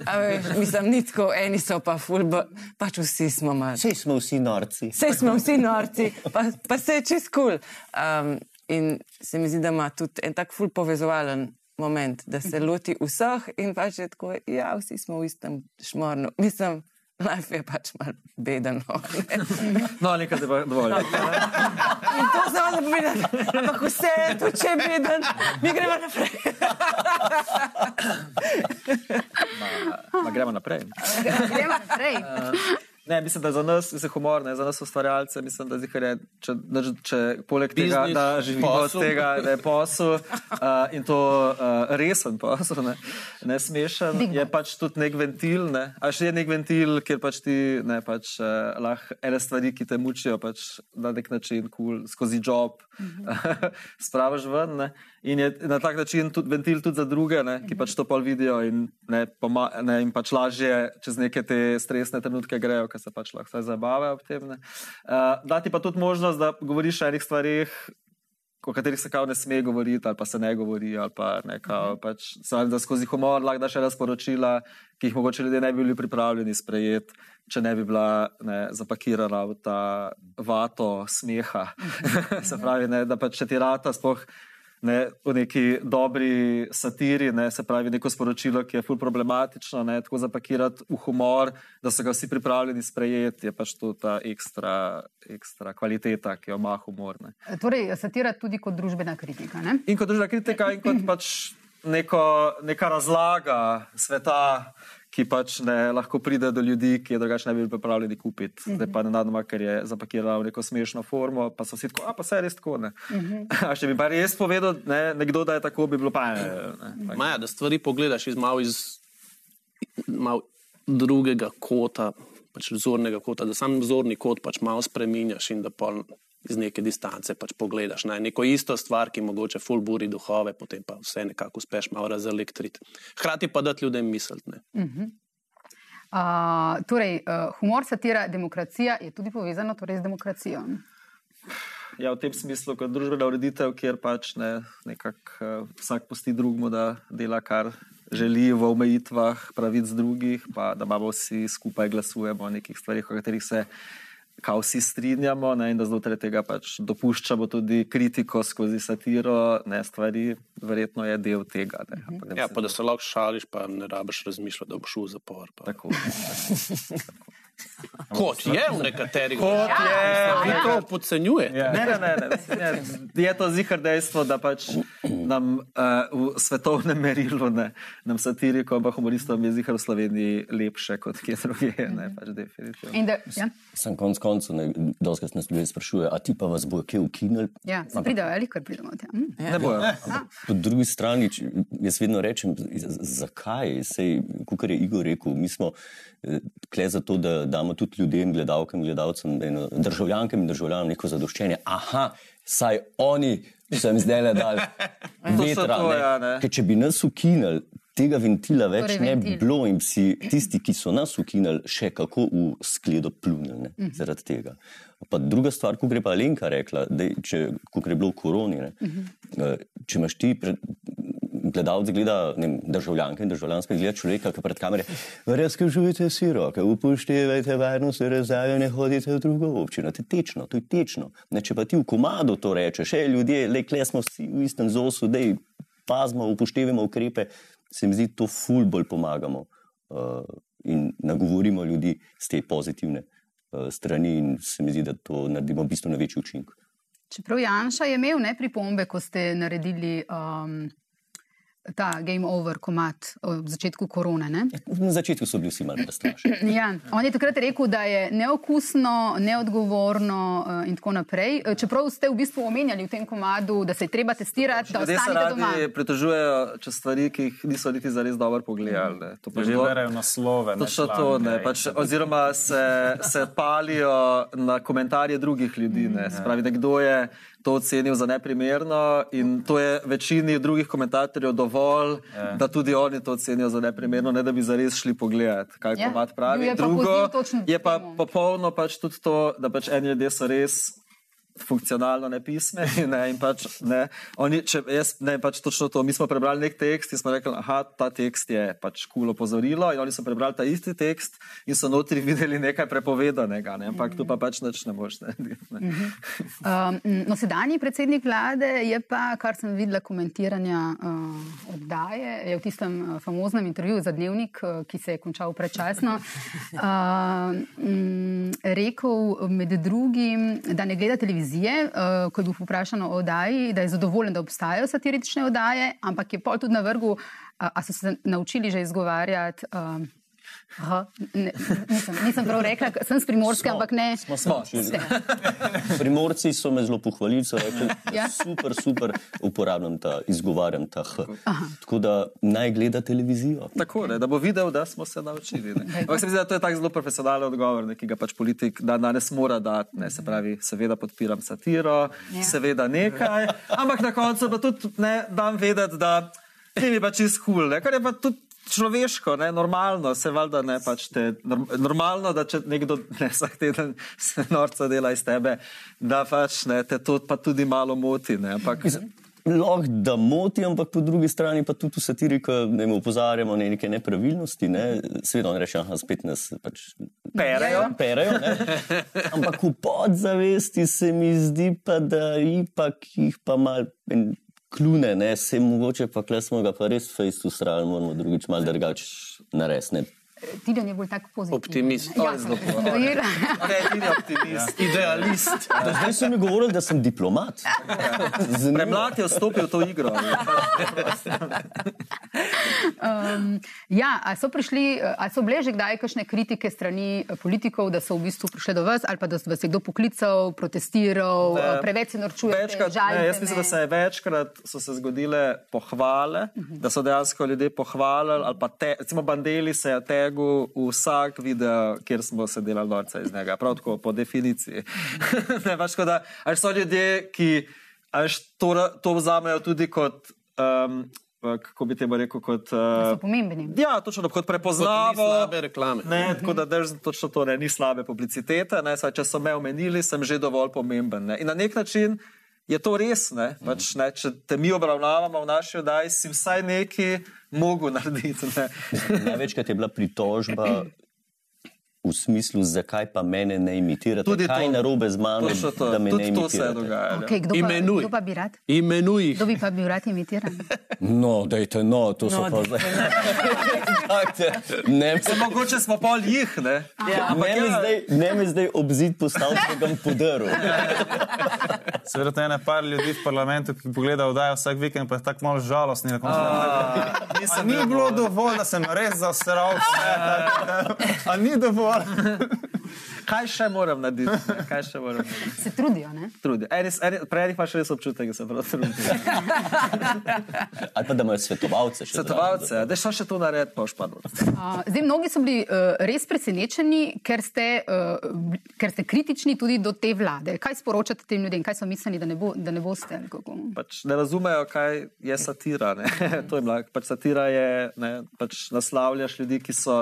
Mislim, ni tako, eni so pa ful, ba- pač vsi smo mal. Sej smo vsi norci. Vse smo vsi norci, pa, pa se je čez kul. Cool. Um, in se mi zdi, da ima tudi en tak ful povezovalen moment, da se loti vseh in pač je tako, ja, vsi smo v istem šmornu. Mislim, life je pač malo beden. No, ne. [LAUGHS] No, nekaj je pa dovolj. [LAUGHS] in to samo da pomeni, ampak vse je to, če je beden, mi gremo naprej. Ma, ma gremo naprej. Gremo naprej. Ne, mislim, da za nas je humor, ne, za nas ustvarjalce, mislim, da je, če, da, če poleg tega, Biznis, da živimo od posel. tega, da je posel uh, [LAUGHS] in to uh, resen posel, ne, ne smešen, Big je pač tudi nek ventil, ne, a še je nek ventil, kjer pač ti ne, pač, uh, lahko ene stvari, ki te mučijo, pač na nek način cool, skozi job [LAUGHS] spravaš ven. Ne, in je na tak način tudi ventil tudi za druge, ne, ki pač to pol vidijo in, ne, poma, ne, in pač lažje čez neke te stresne trenutke grejo, ker se pač lahko zabavajo ob tem. ne. Uh, da ti pa tudi možnost, da govoriš o enih stvarih, o katerih se kao ne sme govoriti, ali pa se ne govori, ali pa ne kao. Pač, pravi, da skozi humor lahko daš ena sporočila, ki jih mogoče ljudje ne bi bili pripravljeni sprejeti, če ne bi bila ne, zapakirana v ta vato smeha. [LAUGHS] se pravi, ne, da pač če ti rata sploh. Ne, v neki dobri satiri, ne, se pravi, neko sporočilo, ki je ful problematično, ne, tako zapakirati v humor, da so ga vsi pripravljeni sprejeti, je pač to ta ekstra, ekstra kvaliteta, ki jo ima humor. Ne. Torej, satira tudi kot družbena kritika. Ne? In kot družbena kritika, in kot pač neko, neka razlaga sveta, ki pač ne lahko pride do ljudi, ki je drugače ne bi bili pripravljeni kupiti. Zdaj pa nenadoma, ker je zapakirala v neko smešno formo, pa so vsi tako, a pa se res tako. Ne. [LAUGHS] A če bi pa res povedal ne, nekdo, da je tako, bi bilo pa ne. ne. Maja, da stvari pogledaš iz malo, iz, malo drugega kota, pač zornega kota, da sam zorni kot pač malo spremenjaš in da pol iz neke distance pač pogledaš na neko isto stvar, ki mogoče full buri duhove, potem pa vse nekako uspeš malo razelektriti. Hkrati pa dati ljudem misliti. ne. Uh, torej, uh, humor, satira, demokracija je tudi povezano torej, z demokracijo. Ja, v tem smislu, kot družbena ureditev, kjer pač ne, nekak, uh, vsak pusti drugmu, da dela, kar želi v omejitvah pravic drugih, pa da imamo vsi skupaj glasujemo o nekih stvarih, o katerih se kao vsi strinjamo, ne, in da znotraj tega pač dopuščamo tudi kritiko skozi satiro, ne stvari, verjetno je del tega. Ne, ampak ne Ja, pa da se lahko šališ, pa ne rabiš razmišljati, da boš v zapor. Pa. Tako. Kot je v nekaterih Kot je, Vi to podcenjujete. Ne, ne, ne, ne. mislim, Je, to zihar dejstvo, da pač nam uh, v svetovnem merilu, ne, nam satirikom, pa humoristom je zihar v Sloveniji lepše kot kje druge. Ne, pač definitivno. In da, ja, Sem konc koncev, doskrat nas ljudje sprašujejo, a ti pa vas bo kje ukinili? ja, se pridejo, ali kar pridemo od tega. Mm. Ne bojo. Po drugi strani, če- jaz vedno rečem, zakaj? Sej, kot je Igor rekel, mi smo eh, tukaj zato, da damo tudi ljudem, gledalkam, gledalcem, eno- državljankam in državljanom neko zadoščenje. Aha, saj oni so jim zdaj le dali [LAUGHS] vetra. to, ja, ne. ne. Ker če bi nas ukinili, tega ventila več Torej torej, ne bi ventil. bilo in bi si tisti, ki so nas ukinili, še kako v skledo pljunili ne, zaradi tega. Pa druga stvar, ko gre pa Alenka rekla, da če ko gre bilo v koroni, ne, eh, če imaš ti pred, gledalci gleda, državljanke in državljanske gleda človeka, ki pred kamere, razkažujete si roke, upoštevajte varnost, razdalje, ne hodite v drugo občino. To je tečno, to je tečno. Ne, če pa ti v komadu to rečeš, še ljudje, le kle smo vsi v istem zosu, da pazimo, upoštevamo ukrepe, se mi zdi, to ful bolj pomagamo uh, in nagovorimo ljudi z te pozitivne uh, strani in se mi zdi, da to naredimo bistveno večji učinek. Čeprav Janša je imel ne pripombe, ko ste naredili um, ta game over komat v začetku korone. Ne? Na začetku so bili vsi malo prestrašeni. [CLEARS THROAT] Ja, on je takrat rekel, da je neokusno, neodgovorno uh, in tako naprej. Eh, Čeprav ste v bistvu omenjali v tem komadu, da se je treba testirati, da Ljudje se ostanete doma. radi pritožujejo čez stvari, ki jih niso niti zares dobro pogledali. ne. To pa Že berejo naslove. ne Točno to, ne, pač, oziroma se, se palijo na komentarje drugih ljudi. Ne. Se Pravi, nekdo je to ocenil za neprimerno in to je večini drugih komentatorjev dovolj, da tudi oni to ocenijo za neprimerno, ne da bi zares šli pogledat, kaj Ja, komat pravi. je pa Drugo točno je pa popolno pač tudi to, da pač eni ljudje so res. Funkcionalno nepismeni. [LAUGHS] Ne, in pač, ne, oni, če, jaz, ne, pač točno to. Mi smo prebrali nek tekst in smo rekli, da ta tekst je pač kul opozorilo. In oni so prebrali ta isti tekst in so notri [LAUGHS] videli nekaj prepovedanega. Ne, ampak tu pa pač nič ne moš narediti. Ne. Um, no, sedanji predsednik vlade je pa, kar sem videla komentiranja uh, oddaje, je v tistem uh, famoznem intervjuju za dnevnik, uh, ki se je končal predčasno, uh, [LAUGHS] um, rekel med drugim, da ne gleda televizije, uh, ko je bil vprašan o oddaji, da je zadovoljen, da obstajajo satirične oddaje, ampak je pol tudi na vrhu, uh, a so se naučili že izgovarjati. Uh, Aha, ne, nisem, nisem prav rekla, sem s primorske, ampak ne. Smo. Ste. [LAUGHS] Primorci so me zelo pohvalili, so rekli, Ja. super, super, uporabljam ta, izgovarjam ta H. Tako da naj gleda televizijo. Tako, ne, da bo videl, da smo se naučili. ne. Ampak se mi zdi, da to je tak zelo profesionalen odgovor, ne, ki ga pač politik dan danes mora dati. Ne, se pravi, seveda podpiram satiro, Ja. seveda nekaj, ampak na koncu pa tudi ne dam vedeti, da ti mi pač izhul, kar je pa tudi. Človeško, ne, normalno, se valjda ne pač te, norm, normalno, da če nekdo ne vsak teden se norca dela iz tebe, da pač ne, te to pa tudi malo moti. Ne, ampak, Lahko da moti, ampak po drugi strani pa tudi v satiri, ko ne opozarjamo na neke nepravilnosti. Ne? Seveda on reče, da spet nas pač Perejo. perejo. Ne? Ampak v podzavesti se mi zdi, pa, da ipak jih pa mal en klune, ne? se mogoče pa kle smo ga pa res fejst ustrajali, moramo drugič mal drugače narediti. Ne. Tidan je bolj tak pozitiven. Optimist. ne. Ja, pozitiven. Dojela. Je edini optimist. Idealist. Do zdaj so mi govorili, da sem diplomat. Zanimivo. Premlad je vstopil v to igro. Um, ja, a so, prišli, a so bile že kdaj kakšne kritike strani politikov, da so v bistvu prišle do vas, ali pa da vas je kdo poklical, protestiral, Ne. ne. preveč se ne, jaz mislim, da se je večkrat so se zgodile pohvale, da so dejansko ljudje pohvalili. ali pa Te, recimo Bandeli se je tegu v vsak video, kjer smo se delali norca iz njega, prav tako po definiciji. [LAUGHS] ne, pač, da, a veš, so ljudje, ki to, to vzamejo tudi kot. Um, Kako bi temu rekel, kot, uh, so pomembni. ja, točno kot Kot prepoznavo. slabe reklame. Ne, tako da držim točno to, ne, ni slabe publicitete. Ne, saj, če so me omenili, sem že dovolj pomemben. Ne. In na nek način je to res. Ne, pač, ne, če te mi obravnavamo v naši oddaji, si vsaj nekaj mogel narediti. Ne. Največkrat je bila pritožba [CLEARS THROAT] v smislu, zakaj pa mene ne imitirate. Tudi kaj to. narobe z mano, Točno to, da me ne to se imitirate. dogajalo. Okay, kdo, pa, Imenuj. kdo pa bi rad? Imenuj jih. Kdo bi pa bil rad imitiran? No, dajte, no, to so No, pa zdaj. [LAUGHS] Dajte, ne, Se, mogoče smo pol jih. Ne. Ja. ne, mi ja. zdaj, ne mi zdaj obzid postaviti, da ga bom podaril. Seveda je ene par ljudi v parlamentu, ki pogledajo oddajo vsak vikend, pa je tako malo žalostni. na koncu. A Nisem ni bilo dovolj, da sem res zasral vse. A ni dovolj. [LAUGHS] Kaj še moram narediti? Ne? Kaj še moram narediti? Se trudijo, ne? Trudi. Eni, eni, prej enih imaš res občutek, da se prav trudijo. [LAUGHS] Ali pa da imajo svetovalce. še Svetovalce, da še še to naredi, pa už padlo. Uh, zdaj, mnogi so bili uh, res presenečeni, ker ste, uh, ker ste kritični tudi do te vlade. Kaj sporočate tem ljudem, kaj so mislili, da ne, bo, da ne boste? Kako? pač ne razumejo, kaj je satira. Ne? [LAUGHS] to je mlak. Pač satira je, ne, pač naslavljaš ljudi, ki so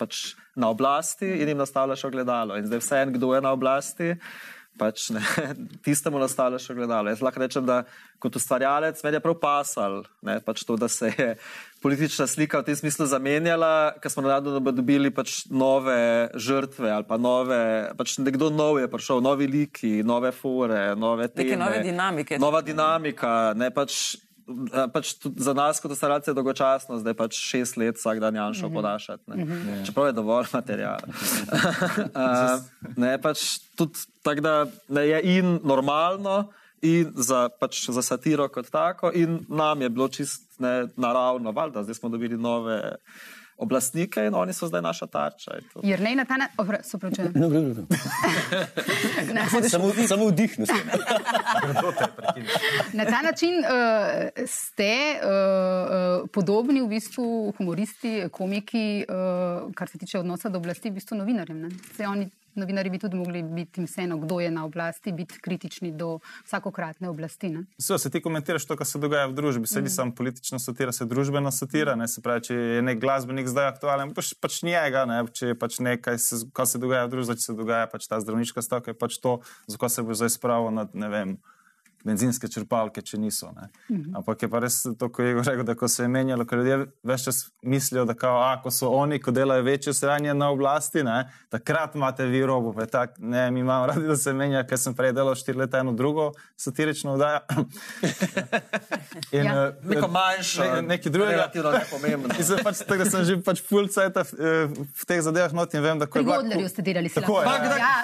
pač na oblasti in jim nastavljaš ogledalo. In zdaj vse en, kdo je na oblasti. Pač ne, [LAUGHS] tistemu nastavljaš ogledalo. Jaz lahko rečem, da kot ustvarjalec meni je prav pasal, ne, pač to, da se je politična slika v tem smislu zamenjala, ker smo naravno dobili pač nove žrtve ali pa nove, pač nekdo nov je prišel, novi liki, nove fore, nove teme. nove dinamike. Nova dinamika, ne pač. Pač tudi za nas, kot ustvarjalce, je dolgočasno, zdaj pač šest let vsak dan Janša podaljšati. ne. Čeprav je dovolj materijala. Uh, [LAUGHS] ne, pač tudi tako, da ne, je in normalno, in za, pač za satiro kot tako. In nam je bilo čist ne, naravno, valjda, zdaj smo dobili nove oblastnike in oni so zdaj naša tarča. in to. Jer ne na ta način, se pravi, No, no, no. samo, samo vdihnu se. na ta način uh, ste uh, podobni v bistvu humoristi, komiki, uh, kar se tiče odnosa do oblasti, v bistvu novinarjem. ne? Saj oni, novinari bi tudi mogli biti jim vseeno, kdo je na oblasti, biti kritični do vsakokratne oblasti. Ne? So, se ti komentiraš to, kar se dogaja v družbi. Se ni samo politična satira, se družbena satira. Ne? Se pravi, če je nek glasbenik zdaj aktualen, pač, pač njega, ne? če je pač nekaj, se, kar se dogaja v družbi, če se dogaja pač ta zdravniška stavka, je pač to, za ko se bo zdaj spravil nad, ne vem. Benzinske črpalke, če niso. Ne. Ampak je pa res to, ko je rekel, da ko se je menjalo, ker ljudje več čas mislijo, da kao, a, ko so oni, ko delajo večje sranje na oblasti, ne, takrat imate vi robo. Pa Tak, ne, mi imamo radi, da se menja, ker sem prej delal štiri leta eno drugo satirično vdajo. [LAUGHS] In, Ja. eh, Neko manjšo, ne, nekaj drugega. relativno nepomembno. [LAUGHS] Zdaj pač, tako, da sem že pač full cajt v teh zadevah not in vem, da ko Pri je bila- Godlerju ste delali Tako lahko. Ja,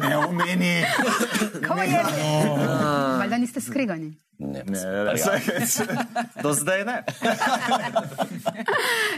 Ne omeni. [LAUGHS] kako je? Valjda niste skregani. Ne, Ne, ne, ne, [LAUGHS] Do zdaj ne. [LAUGHS]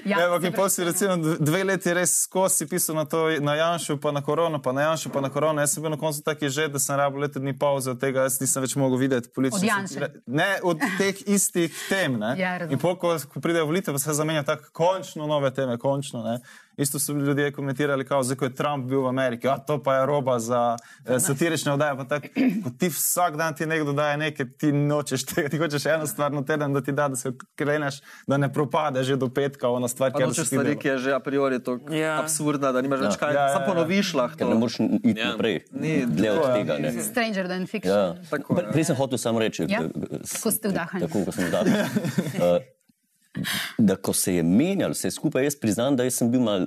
Ja, Ne, ampak pol si recimo dve- leti res skozi pisal na to, na Janšu, pa na korono, pa na Janšu, pa na korono. Jaz sem bil na koncu taki že, da sem rabil leto dni pauze od tega, jaz nisem več mogel videti politične Od satire. Ne, od teh istih tem. Ne? Ja, razumem. in pol, ko, ko pridejo volitve, pa se zamenja tako, končno nove teme, končno. Ne? Isto so ljudje komentirali, kao, zdaj ko je Trump bil v Ameriki, a to pa je roba za eh, satirične oddaje. pa tako, Ko ti vsak dan ti nekdo daje nekaj, ti nočeš [LAUGHS] tega, ti hočeš eno stvar na teden, da ti da, da se kreneš, da ne propade že do petka, ona stvar, nočeš si ti stvari, ki je že a priori tako Ja. absurdna, da nimaš več kaj. Ja, ja, Samo ja. ponoviš lahko. Ker ne moreš iti Ja. naprej. Ni, Dlje od je. tega. Ne. Stranger than fiction. Ja. Tako, ja. Prej sem hotel samo reči, Ja? k- s- Ko ste vdahnili. Tako, ko sem vdahnil. Uh, [LAUGHS] da ko se je menjalo vse skupaj, jaz priznam, da jaz sem bil mal,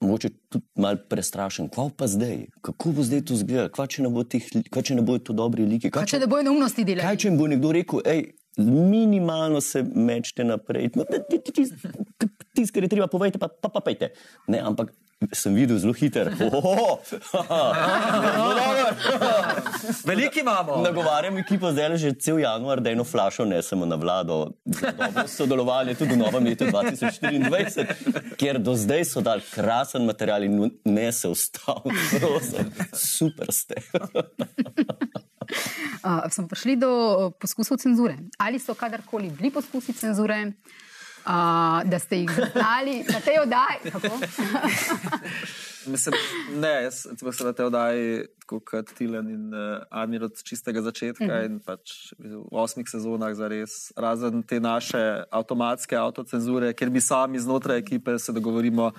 mogoče tudi mal prestrašen. Kva pa zdaj? Kako bo zdaj to izgledalo? Kva če ne bo teh, li- kva če ne bojo to dobri liki? Kva Kaj če ne bojo neumnosti Kaj delali? če jim bo nekdo rekel, hej, minimalno se mečete naprej, No, ti- ti- ti- ti- tisto, kar je treba povedati, pa pa, pa pejte. Ne, ampak sem videl zelo hiter. [LAUGHS] [LAUGHS] Veliki imamo. Nagovarjam ekipo zdaj že cel januar, da eno flašo nesemo na vlado sodelovanje tudi v novem letu 2024, ker do zdaj so dali krasen material in ne se ustavili. Prosim, super ste. [LAUGHS] Uh, [LAUGHS] smo prišli do uh, poskusov cenzure. Ali so kadarkoli bili poskusi cenzure, uh, da ste jih znali [LAUGHS] na tej oddaji? [LAUGHS] Mislim, ne, jaz sem na tej oddaji, tako kot Tilen in uh, Amir od čistega začetka mm -hmm. in pač v osmih sezonah za res, razen te naše avtomatske avtocenzure, kjer mi sami znotraj ekipe se dogovorimo,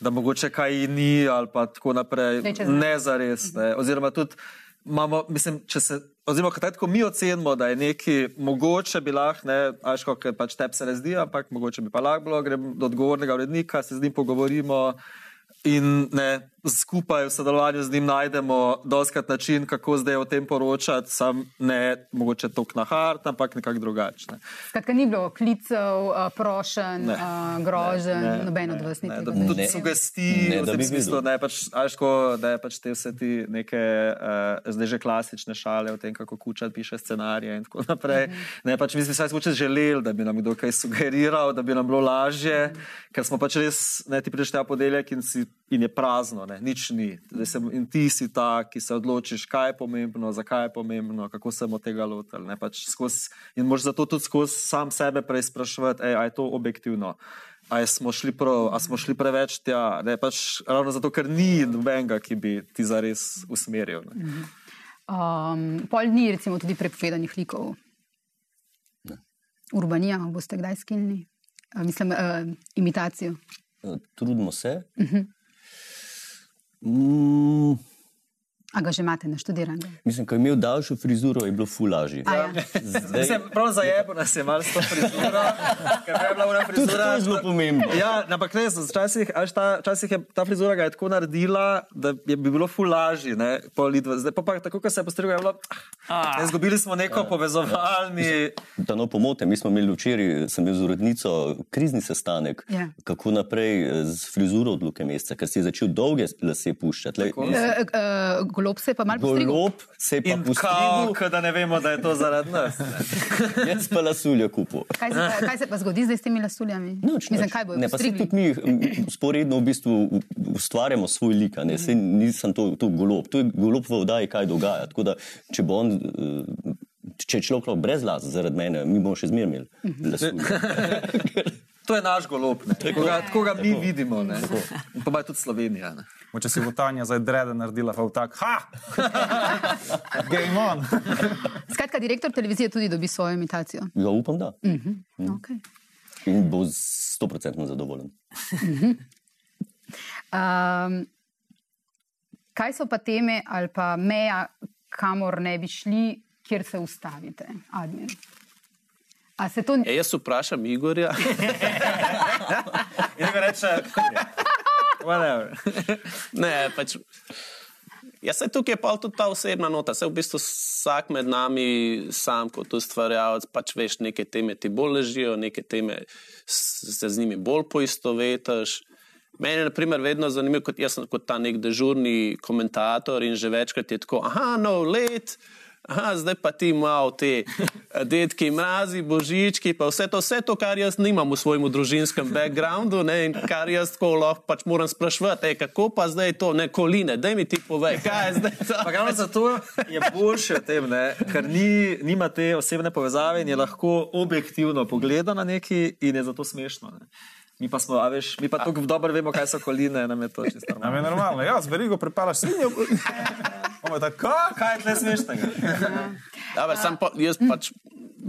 da mogoče kaj ni ali pa tako naprej. Ne za res. Ne. Oziroma tudi imamo, mislim, če se. Oziroma, kaj ko mi ocenimo, da je nekaj mogoče bi lahko, ne, až kot pač tebi se ne zdi, ampak mogoče bi pa lahko bilo, grem do odgovornega urednika, se z njim pogovorimo in ne, skupaj v sodelovanju z njim najdemo doskrat način, kako zdaj o tem poročati, sam ne mogoče tok na hart, ampak nekako drugačne. Skratka, ni bilo klicev, uh, prošen, Ne. uh, grožen, noben od vas ni ne, tega. da- ne. Tudi sugestij, Ne, v tem bi smislu, da je pač, ko- da je pač te vse ti neke, uh, zdaj že klasične šale o tem, kako kučat piše scenarije in tako naprej. Mhm. Ne, pač mi smo vsaj mogoče želeli, da bi nam kdo kaj sugeriral, da bi nam bilo lažje, Mhm. ker smo pač res, ne ti prideš ta podeljek in, si, in je prazno, ne, nič ni. Se, in ti si ta, ki se odločiš, kaj je pomembno, zakaj je pomembno, kako se bomo tega lotili. ne, Pač skozi, in moš zato tudi skozi sam sebe preizpraševati, ali je to objektivno. A smo šli, prav, a smo šli preveč tja? Ne, pač ravno zato, ker ni nobenega, ki bi ti zares usmeril. Ne. Um, pol dni, recimo, tudi prepovedanih likov. Urbanija, boste kdaj skilni? Uh, mislim, uh, imitacijo. Trudimo se. Mm, A ga že imate naštudiranega? mislim, ko je imel daljšo frizuro, je bilo fulaži. Ja. Zdaj, Mislim, prav za jebo nas je malo s to frizuro, ker je bila ona tudi to frizura. je zelo pomembno. Ja, ampak res, včasih, ta, včasih je ta frizura ga je tako naredila, da je bi bilo fulaži. Ne, pol lidva. Zdaj pa, pa tako, ko se je postrigel, je bilo. Ah, ne, zgubili smo neko povezovalni. Da no pomote, mi smo imeli včeraj, sem bil z urednico, krizni sestanek, Ja. kako naprej eh, z frizuro od Luke Meseca, ker si je začel dolge lase puščati. Lej, Golob se je pa malo postrigel. Golob se je pa postrigel, ke da ne vemo, da je to zaradi nas. [LAUGHS] jaz pa lasuljo kupu. Kaj se, pa, kaj se pa zgodi zdaj s temi lasuljami? Nič, Mislim, kaj bojo ne, pa se postrigli? tudi mi sporedno v bistvu ustvarjamo svoj lik. a ne. Saj nisem to, to golob, to je golob v oddaji, kaj dogaja. Tako da, če bo on, eh, če je človek brez las zaradi mene, mi bomo še zmeraj imeli lasuljo. [LAUGHS] To je naš golob, ne. tako ga, tako mi vidimo. Pa ima tudi Slovenija. Ne. Moče si bo Tanja zdaj drede naredila, pa v tak, ha! [LAUGHS] Game on! [LAUGHS] Skratka, direktor televizije tudi dobi svojo imitacijo. Ja, upam, da. Okay. In bo stoprocentno zadovoljen. Um, kaj so pa teme ali pa meja, kamor ne bi šli, kjer se ustavite, Admin? A se to E, jaz vprašam Igorja. [LAUGHS] In ga reče, whatever. Ne, pač. Jaz se tukaj je pa tudi ta osebna nota, se v bistvu vsak med nami, sam kot ustvarjalec, pač veš, neke teme ti bolj ležijo, neke teme se z njimi bolj poistovetiš. Meni je naprimer, vedno zanimivo, kot jaz sem kot ta nek dežurni komentator in že večkrat je tako, aha, no let. Aha, zdaj pa ti malo te eh, detki, mrazi, božički, pa vse to, vse to, kar jaz nimam v svojem družinskem backgroundu ne, in kar jaz tako lahko pač moram sprašvati, ej, kako pa zdaj to, ne koline, daj mi ti povej, kaj je zdaj to. Pa ravno zato je boljše v tem, ne? ker ni, nima te osebne povezave in je lahko objektivno pogleda na neki in je zato smešno. Ne? Mi pa smo, a veš, mi pa tako dobro vemo, kaj so koline, nam je to [LAUGHS] čisto Nam je normalno. normalno, ja, z verigo prepalaš svinjo. Ovo je tako, Kaj je tle smešnega? Dobar, [LAUGHS] sam pa, jaz pač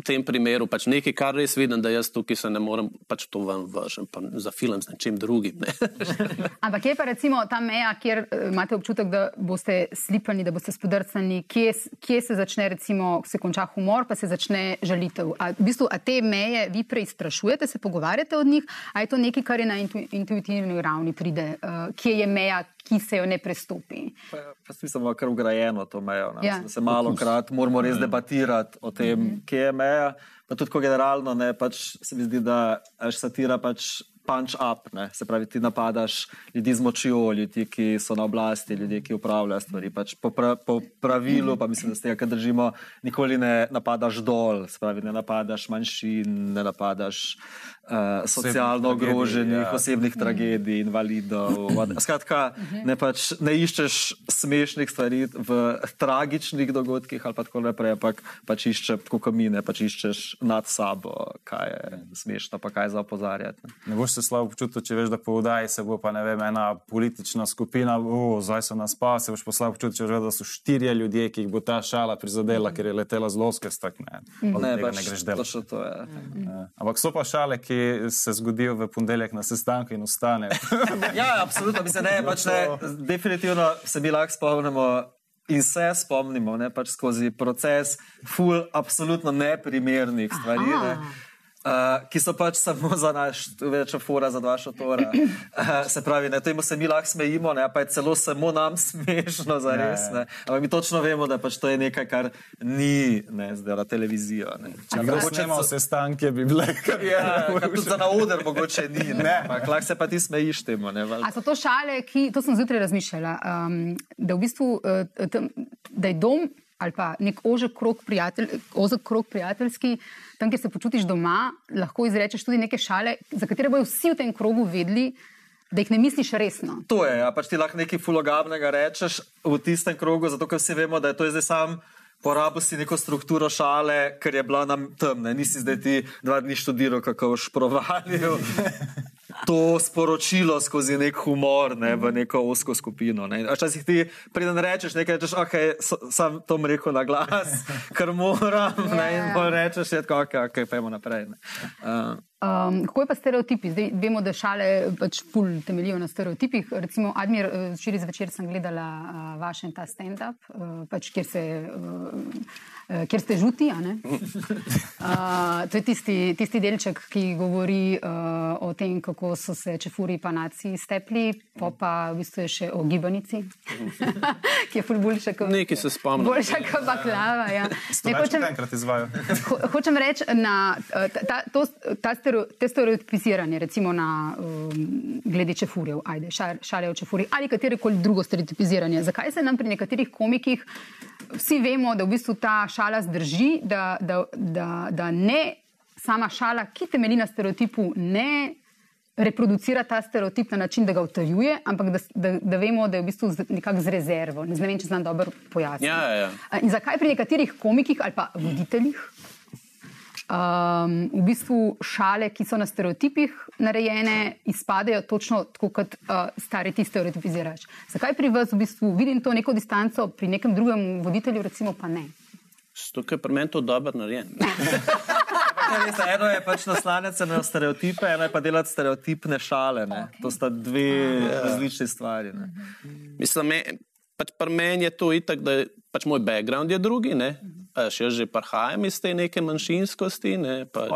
tem primeru pač nekaj, kar res vidim, da jaz tukaj se ne morem pač to ven vržem, pa za film z nečim drugim. Ne. [LAUGHS] Ampak je pa recimo ta meja, kjer eh, imate občutek, da boste slipani, da boste spodrcani, kje, s- kje se začne, recimo, se konča humor, pa se začne žalitev. A, v bistvu, a te meje vi preizprašujete, se pogovarjate od njih, a je to nekaj, kar je na intu, intuitivni ravni pride, uh, kje je meja, ki se jo ne prestopi. Pa, pa mislim, da je kar ugrajeno to mejo. Ja. Ja. Se malo krat moramo res debatirati o tem, kje je meja. Pa tudi, ko generalno ne, pač se mi zdi, da až satira pač punch up, ne? se pravi, ti napadaš ljudi z močjo, ljudi, ki so na oblasti, ljudi, ki upravljajo stvari. Pač po, pra, po pravilu, pa mislim, da z tega, kar držimo, nikoli ne napadaš dol, se pravi, ne napadaš manjšin, ne napadaš uh, socialno ogroženih, ja. osebnih tragedij, invalidov. Skratka, ne, pač, ne iščeš smešnih stvari v tragičnih dogodkih ali pa tako naprej, ampak pač iščeš, kot mi ne, pač iščeš nad sabo, kaj je smešno, pa kaj za opozarjati. ne. Ne boš se slabo počutil, če veš, da po vdaji se bo pa ne vem, ena politična skupina, o, zdaj so nas pa, se boš pa slabo počutil, če veš, da so štirje ljudje, ki jih bo ta šala prizadela, ker je letela z loske, tak ne. od Ne, pač, ne greš delati. točno to je. Ja. Ampak so pa šale, ki se zgodijo v ponedeljek na sestanku in ostanejo. [LAUGHS] Ja, absolutno, mislim, ne, pač ne, definitivno se mi lahko spomnimo. In se spomnimo, ne, pač skozi proces, ful, absolutno neprimernih stvari, ne, uh, ki so pač samo za naš, večja fora za dva šotora. Uh, se pravi, ne, temu se mi lahko smejimo, ne, pa je celo samo nam [LAUGHS] smešno, za res. Ne. Ampak mi točno vemo, da pač to je nekaj, kar ni ne, zdaj na televizijo. Ne. Če bi snemal so- sestanke, bi bile kar Ja, kar tudi za na oder mogoče ni, ne. Ampak lahko se pa ti smejiš temu. Ne. A so to šale, ki, to sem zjutraj razmišljala, um, da, v bistvu, uh, tam, da je dom ali pa nek ožek krok, prijatelj, krok prijateljski, tam, kjer se počutiš doma, lahko izrečeš tudi neke šale, za katere bojo vsi v tem krogu vedeli, da jih ne misliš resno. To je, ja, pač ti lahko nekaj fulogabnega rečeš v tistem krogu, zato ker vsi vemo, da je to zdaj sam. Porabil si neko strukturo šale, ker je bila nam temna. Nisi zdaj ti dva dni študiral, kako boš [LAUGHS] provalil to sporočilo skozi nek humor ne, v neko osko skupino. Ne. Včasih ti preden rečeš nekaj, rečeš, ok, so, sam to rekel na glas, [LAUGHS] ker moram. Ne, in Ja. rečeš, je tako, ok, okay pojmo naprej. Ne. Uh, Um, kako je pa stereotipi? Zdaj vemo, da šale pač pol temeljijo na stereotipih. Recimo, Admir, eh, včeraj zvečer sem gledala uh, vaš en ta stand-up, uh, pač, kjer, se, uh, kjer ste žuti. a ne? Uh, [LAUGHS] to je tisti, tisti delček, ki govori uh, o tem, kako so se čefuri pa naci stepli, pa pa v bistvu je še o gibanici, [LAUGHS] ki je ful boljša kot Nekaj se spomnim. Boljša kot baklava. Ja. Ne, hočem-. Ho, hočem reči, na, eh, ta, ta, to, ta stereotip stereo, te stereotipiziranje, recimo na um, glede čefurjev, ajde, šal, šale o čefurjih ali katerikoli drugo stereotipiziranje. Zakaj se nam pri nekaterih komikih vsi vemo, da v bistvu ta šala zdrži, da, da, da, da ne sama šala, ki temelji na stereotipu, ne reproducira ta stereotip na način, da ga utrjuje, ampak da, da, da vemo, da je v bistvu z- nekako z rezervo. Ne vem, če znam dobro pojasniti. Ja, ja, ja. In zakaj pri nekaterih komikih ali pa voditeljih um, v bistvu šale, ki so na stereotipih narejene, izpadejo točno tako, kot uh, stari ti stereotipiziraš? Zakaj pri vas v bistvu vidim to neko distanco, pri nekem drugem voditelju recimo pa ne? Tukaj je pri meni to dobro narejen. [LAUGHS] Ja, Eno je pač naslanjati na stereotipe, eno je pa delati stereotipne šale. Okay. To sta dve različni stvari. Ne. Mislim, me, pač pri meni je to itak, da je pač moj background je drugi. Ne? Pač jaz že prihajam iz te neke manjšinskosti, ne? pač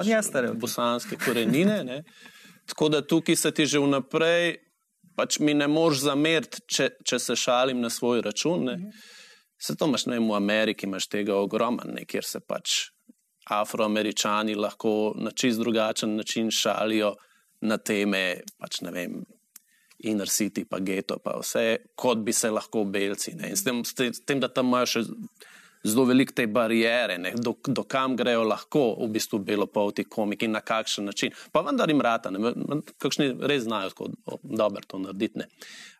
bosanske korenine. Ne? [LAUGHS] Tako da tukaj se ti že vnaprej, pač mi ne moreš zameriti, če, če se šalim na svoj račun. Ne? Se to imaš, ne vem, v Ameriki imaš tega ogromno, ne, kjer se pač afroameričani lahko na čist drugačen način šalijo na teme, pač ne vem, inner city, pa geto, pa vse, kot bi se lahko belci. Ne. In s tem, s tem, da tam imajo še zelo velike te barijere, ne, do, do kam grejo lahko v bistvu belopolti komiki in na kakšen način. Pa vendar jim rata, ne, kakšni res znajo tako dobro to narediti. Ne.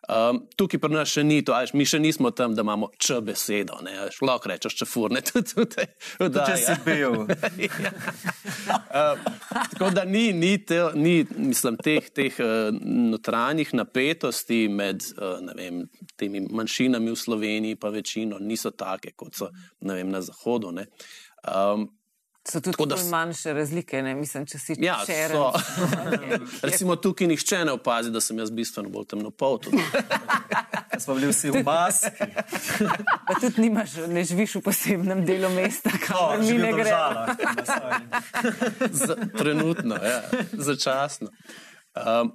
Um, tukaj pri nas še ni to, a veš, mi še nismo tam, da imamo č besedo, ne, a veš, lahko rečeš čefurne, [LAUGHS] tudi tukaj. Če si bil. Uh, [LAUGHS] tako da ni, ni, te, ni mislim, teh, teh uh, notranjih napetosti med uh, vem, temi manjšinami v Sloveniji, pa večino niso take, kot so vem, na Zahodu. ne. Um, So tudi Tako da manjše razlike, ne? mislim, če si ja, čeren. so. [LAUGHS] Recimo tukaj nihče ne opazi, da sem jaz bistveno bolj temnopolt. [LAUGHS] Smo bili vsi v maski. [LAUGHS] Pa tudi nimaš, ne živiš v posebnem delu mesta, kamor mi ne. Za, trenutno, ja, začasno. Um,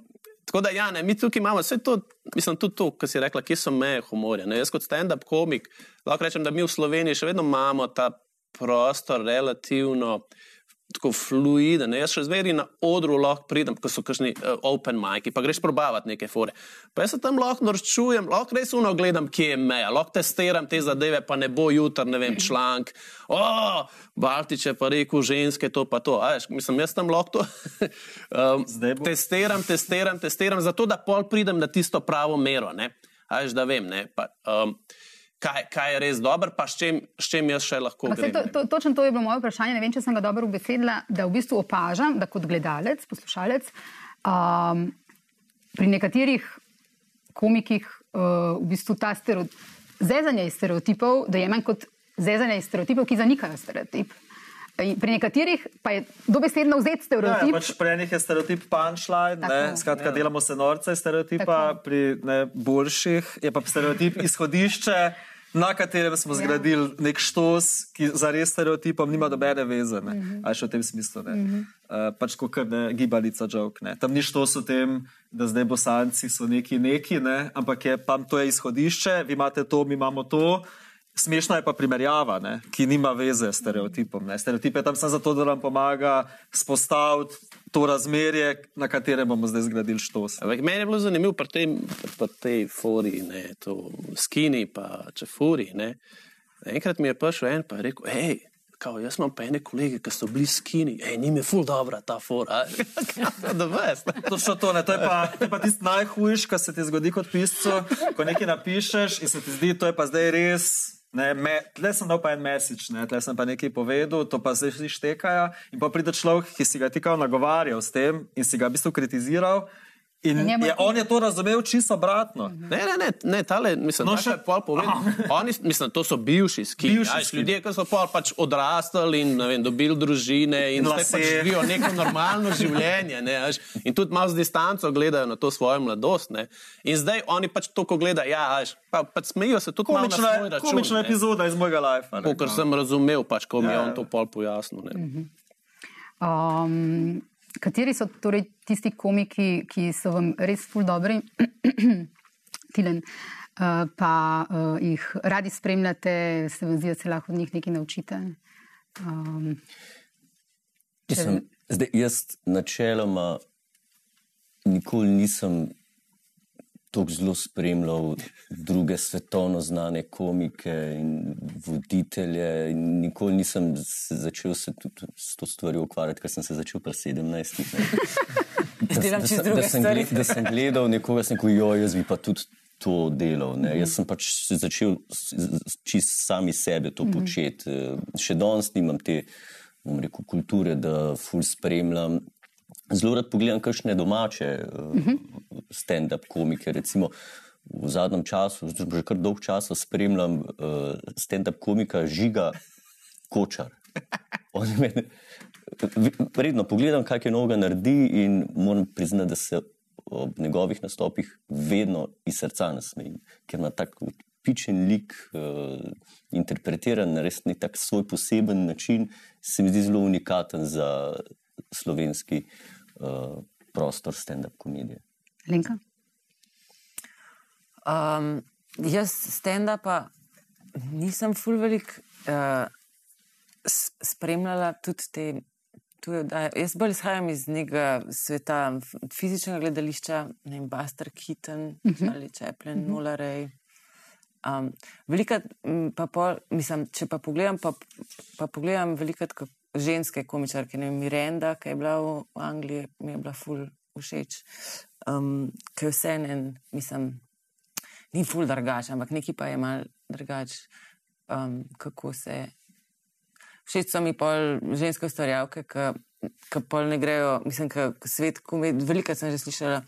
tako da, ja, ne, mi tukaj imamo vse to, mislim, tudi to, kar si rekla, kje so meje humorja. Ne? Jaz kot stand-up komik lahko rečem, da mi v Sloveniji še vedno imamo ta prostor relativno. Tako fluiden. ne. Jaz še zveri na odru lahko pridem, ko so kakšni uh, open miki, pa greš probavati neke fore. Pa jaz se tam lahko norčujem, lahko res uno gledam, kje je meja, lahko testiram te zadeve, pa ne bo jutr, ne vem, članek. O, Baltič je pa rekel, ženske to pa to. A, veš, mislim, jaz tam lahko to [LAUGHS] um, testiram, testiram, testiram, zato da pol pridem na tisto pravo mero. ne. A, veš, da vem, ne, pa, um, kaj, kaj je res dobro, pa s čem, s čem jaz še lahko grem. To, ne. to, točno to je bilo moje vprašanje. Ne vem, če sem ga dobro ubesedila, da v bistvu opažam, da kot gledalec, poslušalec, um, pri nekaterih komikih uh, v bistvu ta stereo, zezanje iz stereotipov dojemam kot zezanje iz stereotipov, ki zanikajo stereotip. In Pri nekaterih pa je dobesedno vzeti Ja, stereotip. ja, pač pri enih je stereotip punchline, ne, Tako. skratka, delamo se norce iz stereotipa, Tako. pri ne, boljših je pa stereotip izhodišče, na katerem smo Ja. zgradili nek štos, ki za res stereotipom nima nobene veze. Ne, Mhm. ali še v tem smislu. Ne. Uh, pač kot ne gibalica. Ne. Tam ni štos v tem, da zdaj bosanci so neki neki, ne, ampak je pa to je izhodišče, vi imate to, mi imamo to. Smešna je pa primerjava, ne, ki nima veze s stereotipom. Ne. Stereotip je tam samo zato, da nam pomaga spostaviti to razmerje, na katerem bomo zdaj zgradili štos. Ampak meni je bilo zanimivo pri tej, pri tej fori, ne, to skini, pa čefuri. Ne. Enkrat mi je prišel en pa je rekel, hej, kao, jaz imam pa ene kolege, ki so bili skini, hej, njim je ful dobra ta fora. [LAUGHS] Točno to, ne, to je pa, to je pa tisti najhujši, kar se ti zgodi kot piscu, ko nekaj napišeš in se ti zdi, to je pa zdaj res. Ne, me, tle sem dal pa en mesič, ne, tle sem pa nekaj povedal, to pa zdaj štekajo. In pa pride človek, ki si ga ti kao nagovarjal s tem in si ga v bistvu kritiziral. In In je, on je to razumel čisto obratno. Ne, ne, ne, ne tale, mislim, No, no, še- pol povedal. [LAUGHS] Oni, mislim, to so bivši skini. Bivši skini. ljudje, ki so pol pač odrastali in ne vem, dobili družine in, In zdaj pač živijo neko normalno [LAUGHS] življenje. Ne, a veš. in tudi malo z distanco gledajo na to svojo mladost. Ne. In zdaj oni pač to, ko gledajo, ja, a veš, pa, pač smejijo se tudi malo na svoj Komična, račun. komična ne. epizoda iz mojega lajfa. Kar sem razumel, pač, ko mi je Ja, on ja. to pol pojasnil. Ne. Um, kateri so torej tisti komiki, ki so vam res ful dobri, [CLEARS THROAT] Tilen, uh, pa uh, jih radi spremljate, se vam zdi, da se lahko od njih nekaj naučite? Um, če, Mislim, Zdaj, jaz načeloma nikoli nisem tako zelo spremljal druge svetovno znane komike in voditelje. In nikoli nisem se začel se tudi s to stvarjo ukvarjati, ker sem se začel pri 17. [LAUGHS] Da, da, čisto sem- da, sem gled, da sem gledal nekoga, sem rekel, jo, jaz bi pa tudi to delal. Ne. Jaz sem pač začel čist sami sebe to početi. Eh, Še danes nimam te rekel, kulture, da ful spremljam. Zelo rad pogledam kakšne domače uh, stand-up komike. Recimo v zadnjem času, že že kar dolg časa spremljam uh, stand-up komika Žiga Kočar. On je meni- Redno pogledam, kaj je novega naredi, in moram priznati, da se ob njegovih nastopih vedno iz srca nasmejim, ker ima tako pičen lik, uh, interpretiran na res nek tak svoj poseben način, se mi zdi zelo unikaten za slovenski uh, prostor stand-up komedije. Linka? Um, jaz stand-upa nisem ful velik uh, s- spremljala tudi te. oddaje. Jaz bolj izhajam iz nekega sveta fizičnega gledališča, ne vem, Buster Keaton uh -huh. ali Chaplin, uh -huh. Nularej. Um, velikrat, pa pol, mislim, če pa pogledam, pa, pa pogledam velikrat ženske komičarke, ne vem, Miranda, ki je bila v Angliji, mi je bila ful všeč. Um, ker vse en, mislim, ni ful drugače, ampak neki pa je mal drugače, um, kako se. Všeč so mi pol ženske ustvarjalke, ki pol ne grejo, mislim, ka svet komedije. Veliko sem že slišala,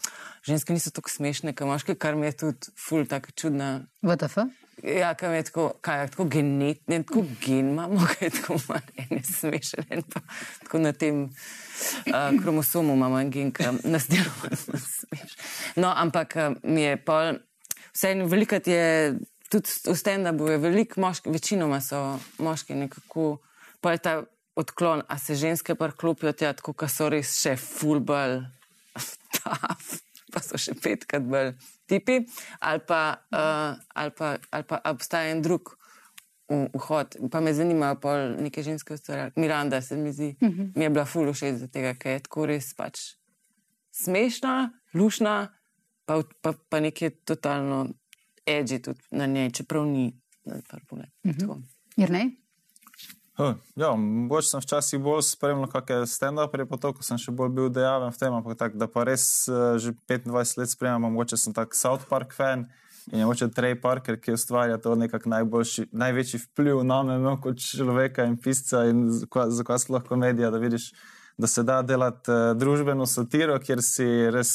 ženske niso tako smešne, kot moški, kar mi je tudi ful tako čudna. VTF? Ja, kam je tako, kaj je tako genet, ne tako gen imamo, [LAUGHS] kaj je tako en smešen, en pa tako na tem uh, kromosomu imamo en gen, ki nas dela [LAUGHS] manj smešen. No, ampak uh, mi je pol, vseeno velikrat je, tudi v stand-upu je veliko moških, večinoma so moški nekako, pa je ta odklon, a se ženske pa klopijo tja, tako, ka so res še fulbal, [LAUGHS] pa so še petkrat bolj tipi, ali pa, uh, ali pa, ali pa obstaja en drug vhod. Pa me zanimajo pol neke ženske ustvarjalke. Miranda se mi zdi, uh -huh. mi je bila ful všeč za tega, ker je tako res pač smešna, lušna, pa, pa, pa nekaj totalno edgy tudi na njej, čeprav ni na prvi pogled. Uh -huh. Jrnej? Huh, ja, mogoče sem včasih bolj spremljal kakšne stand-upere, pa to, ko sem še bolj bil dejaven v tem, ampak tak, da pa res uh, že 25 let spremljam, mogoče sem tak South Park fan in je mogoče Trey Parker, ki ustvarja to nekako največji vpliv na me no, kot človeka in pisca in zakaj zakaj sploh komedija, da vidiš, da se da delati uh, družbeno satiro, kjer si res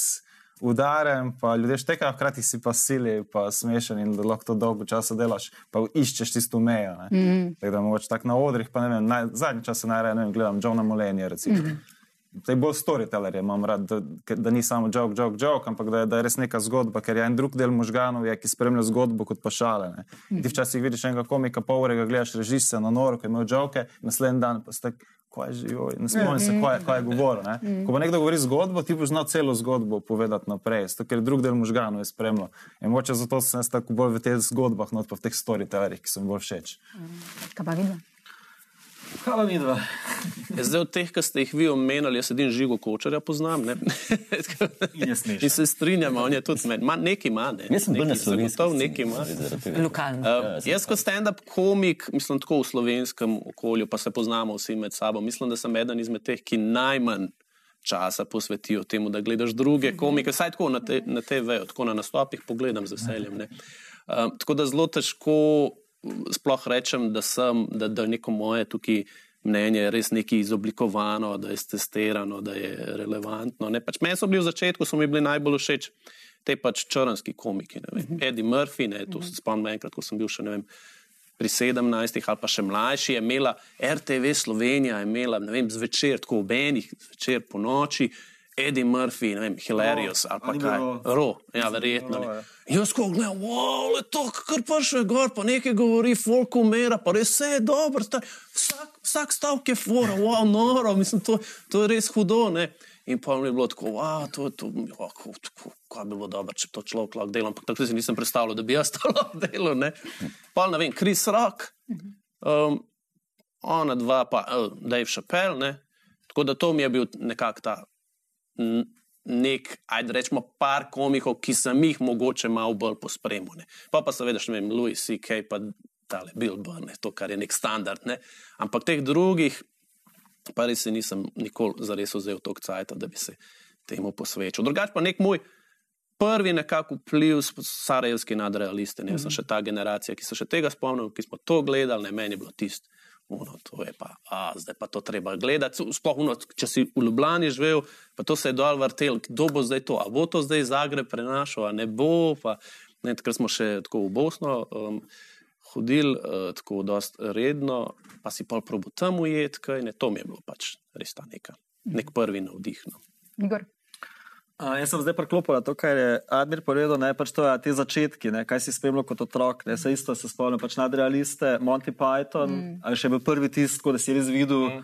udaren, pa ljudje štekajo, hkrati si pa sili, pa smešen in da lahko to dolgo časa delaš, pa iščeš tisto mejo. ne. Mm. Tako da mogoče tako na odrih, pa ne vem, naj, zadnji čas najraje ne vem, gledam Johna Molenija. Mm -hmm. Zdaj bolj storytellerje imam rad, da, da ni samo joke, joke, joke, ampak da je, da je res neka zgodba, ker je en drug del možganov, je, ki spremlja zgodbo kot pa šale. Ne. In Ti včasih vidiš enega komika, pol ure ga gledaš, režiš se na noro, ki imel joke, naslednji dan pa ste. Kaj je že, joj, ne spomnim se, kaj, je- kaj je govoril. Ne? Ko pa nekdo govori zgodbo, ti boš znal celo zgodbo povedati naprej, zato ker drug del možganov je spremljal. In mogoče zato sem jaz tako bolj v teh zgodbah, not pa v teh storytellerjih, ki so mi bolj všeč. Kaj pa vidva? Hvala. Ja, Zdaj, od teh, ki ste jih vi omenjali, jaz edin živo kočarja poznam. Ne? In. In se strinjamo, on je tudi med. Ma, nekaj ima, ne? Jaz sem bolj na sceni, Nekaj ima. Lokalno. Uh, jaz kot stand-up komik, mislim tako v slovenskem okolju, pa se poznamo vsi med sabo. Mislim, da sem eden izmed teh, ki najmanj časa posvetijo temu, da gledaš druge komike, vsaj tako na, te, na TV, tako na nastopih pogledam z veseljem. ne. Um, tako da zelo težko sploh rečem, da, sem, da, da neko moje tukaj mnenje res nekaj izoblikovano, da je testirano, da je relevantno. Ne. Pač meni so bili v začetku, so mi bili najbolj všeč te pač črnski komiki. ne vem. Eddie Murphy, ne, to se spomnim enkrat, ko sem bil še ne vem. Pri 17 ali pa še mlajši je imela RTV Slovenija, je imela vem, zvečer, tako ob enih, zvečer po noči, Eddie Murphy, ne vem, Hilarious ali pa kaj. Ro, ja, verjetno. Ro, ja. Jaz ko gledam, wow, le to, kar pa še gor, pa nekaj govori, folk umira, pa res vse je dobro, sta- vsak, vsak stavek je fora, wow, noro, mislim, to, to je res hudo. Ne. In pa mi je bilo tako, wow, to je to, ja, kako, kaj bi bilo dobro, če bi to človek lahko delal, ampak takrat si nisem predstavljal, da bi jaz [LAUGHS] to lahko delal. Ne. Pa ne vem, Chris Rock, um, ona dva, pa uh, Dave Chappelle, ne. Tako da to mi je bil nekako ta nek, ajde rečemo, par komikov, ki sem jih mogoče malo bolj pospremil. ne. Pa pa seveda ne vem, Louis C.K. pa tale Bill Burr, ne, to, kar je nek standard. Ne. Ampak teh drugih, pa res se nisem nikoli zares vzel toliko cajta, da bi se temu posvečal. Drugač pa nek moj prvi nekako vpliv s sarajevski nadrealiste. Ne, -hmm. sem še ta generacija, ki se še tega spomnim, ki smo to gledali, ne meni je bilo tisto. Uno, to je pa, a, zdaj pa to treba gledati. Sploh, uno, če si v Ljubljani živel, pa to se je dol vrtel, kdo bo zdaj to, a bo to zdaj Zagreb prenašal, a ne bo. Pa, ne, takrat smo še tako v Bosno um, hodili, uh, tako dosta redno, pa si pol probo tam ujet, kaj ne, to mi je bilo pač res ta neka, nek prvi navdih. No. Igor. Uh, jaz sem zdaj preklopil to, kar je Admir povedal, ne pač to, ja, te začetki, ne, kaj si spremljal kot otrok. Ne, se isto se spomnim, pač nadrealiste, Monty Python, mm. ali še bil prvi tisk, da si res videl mm.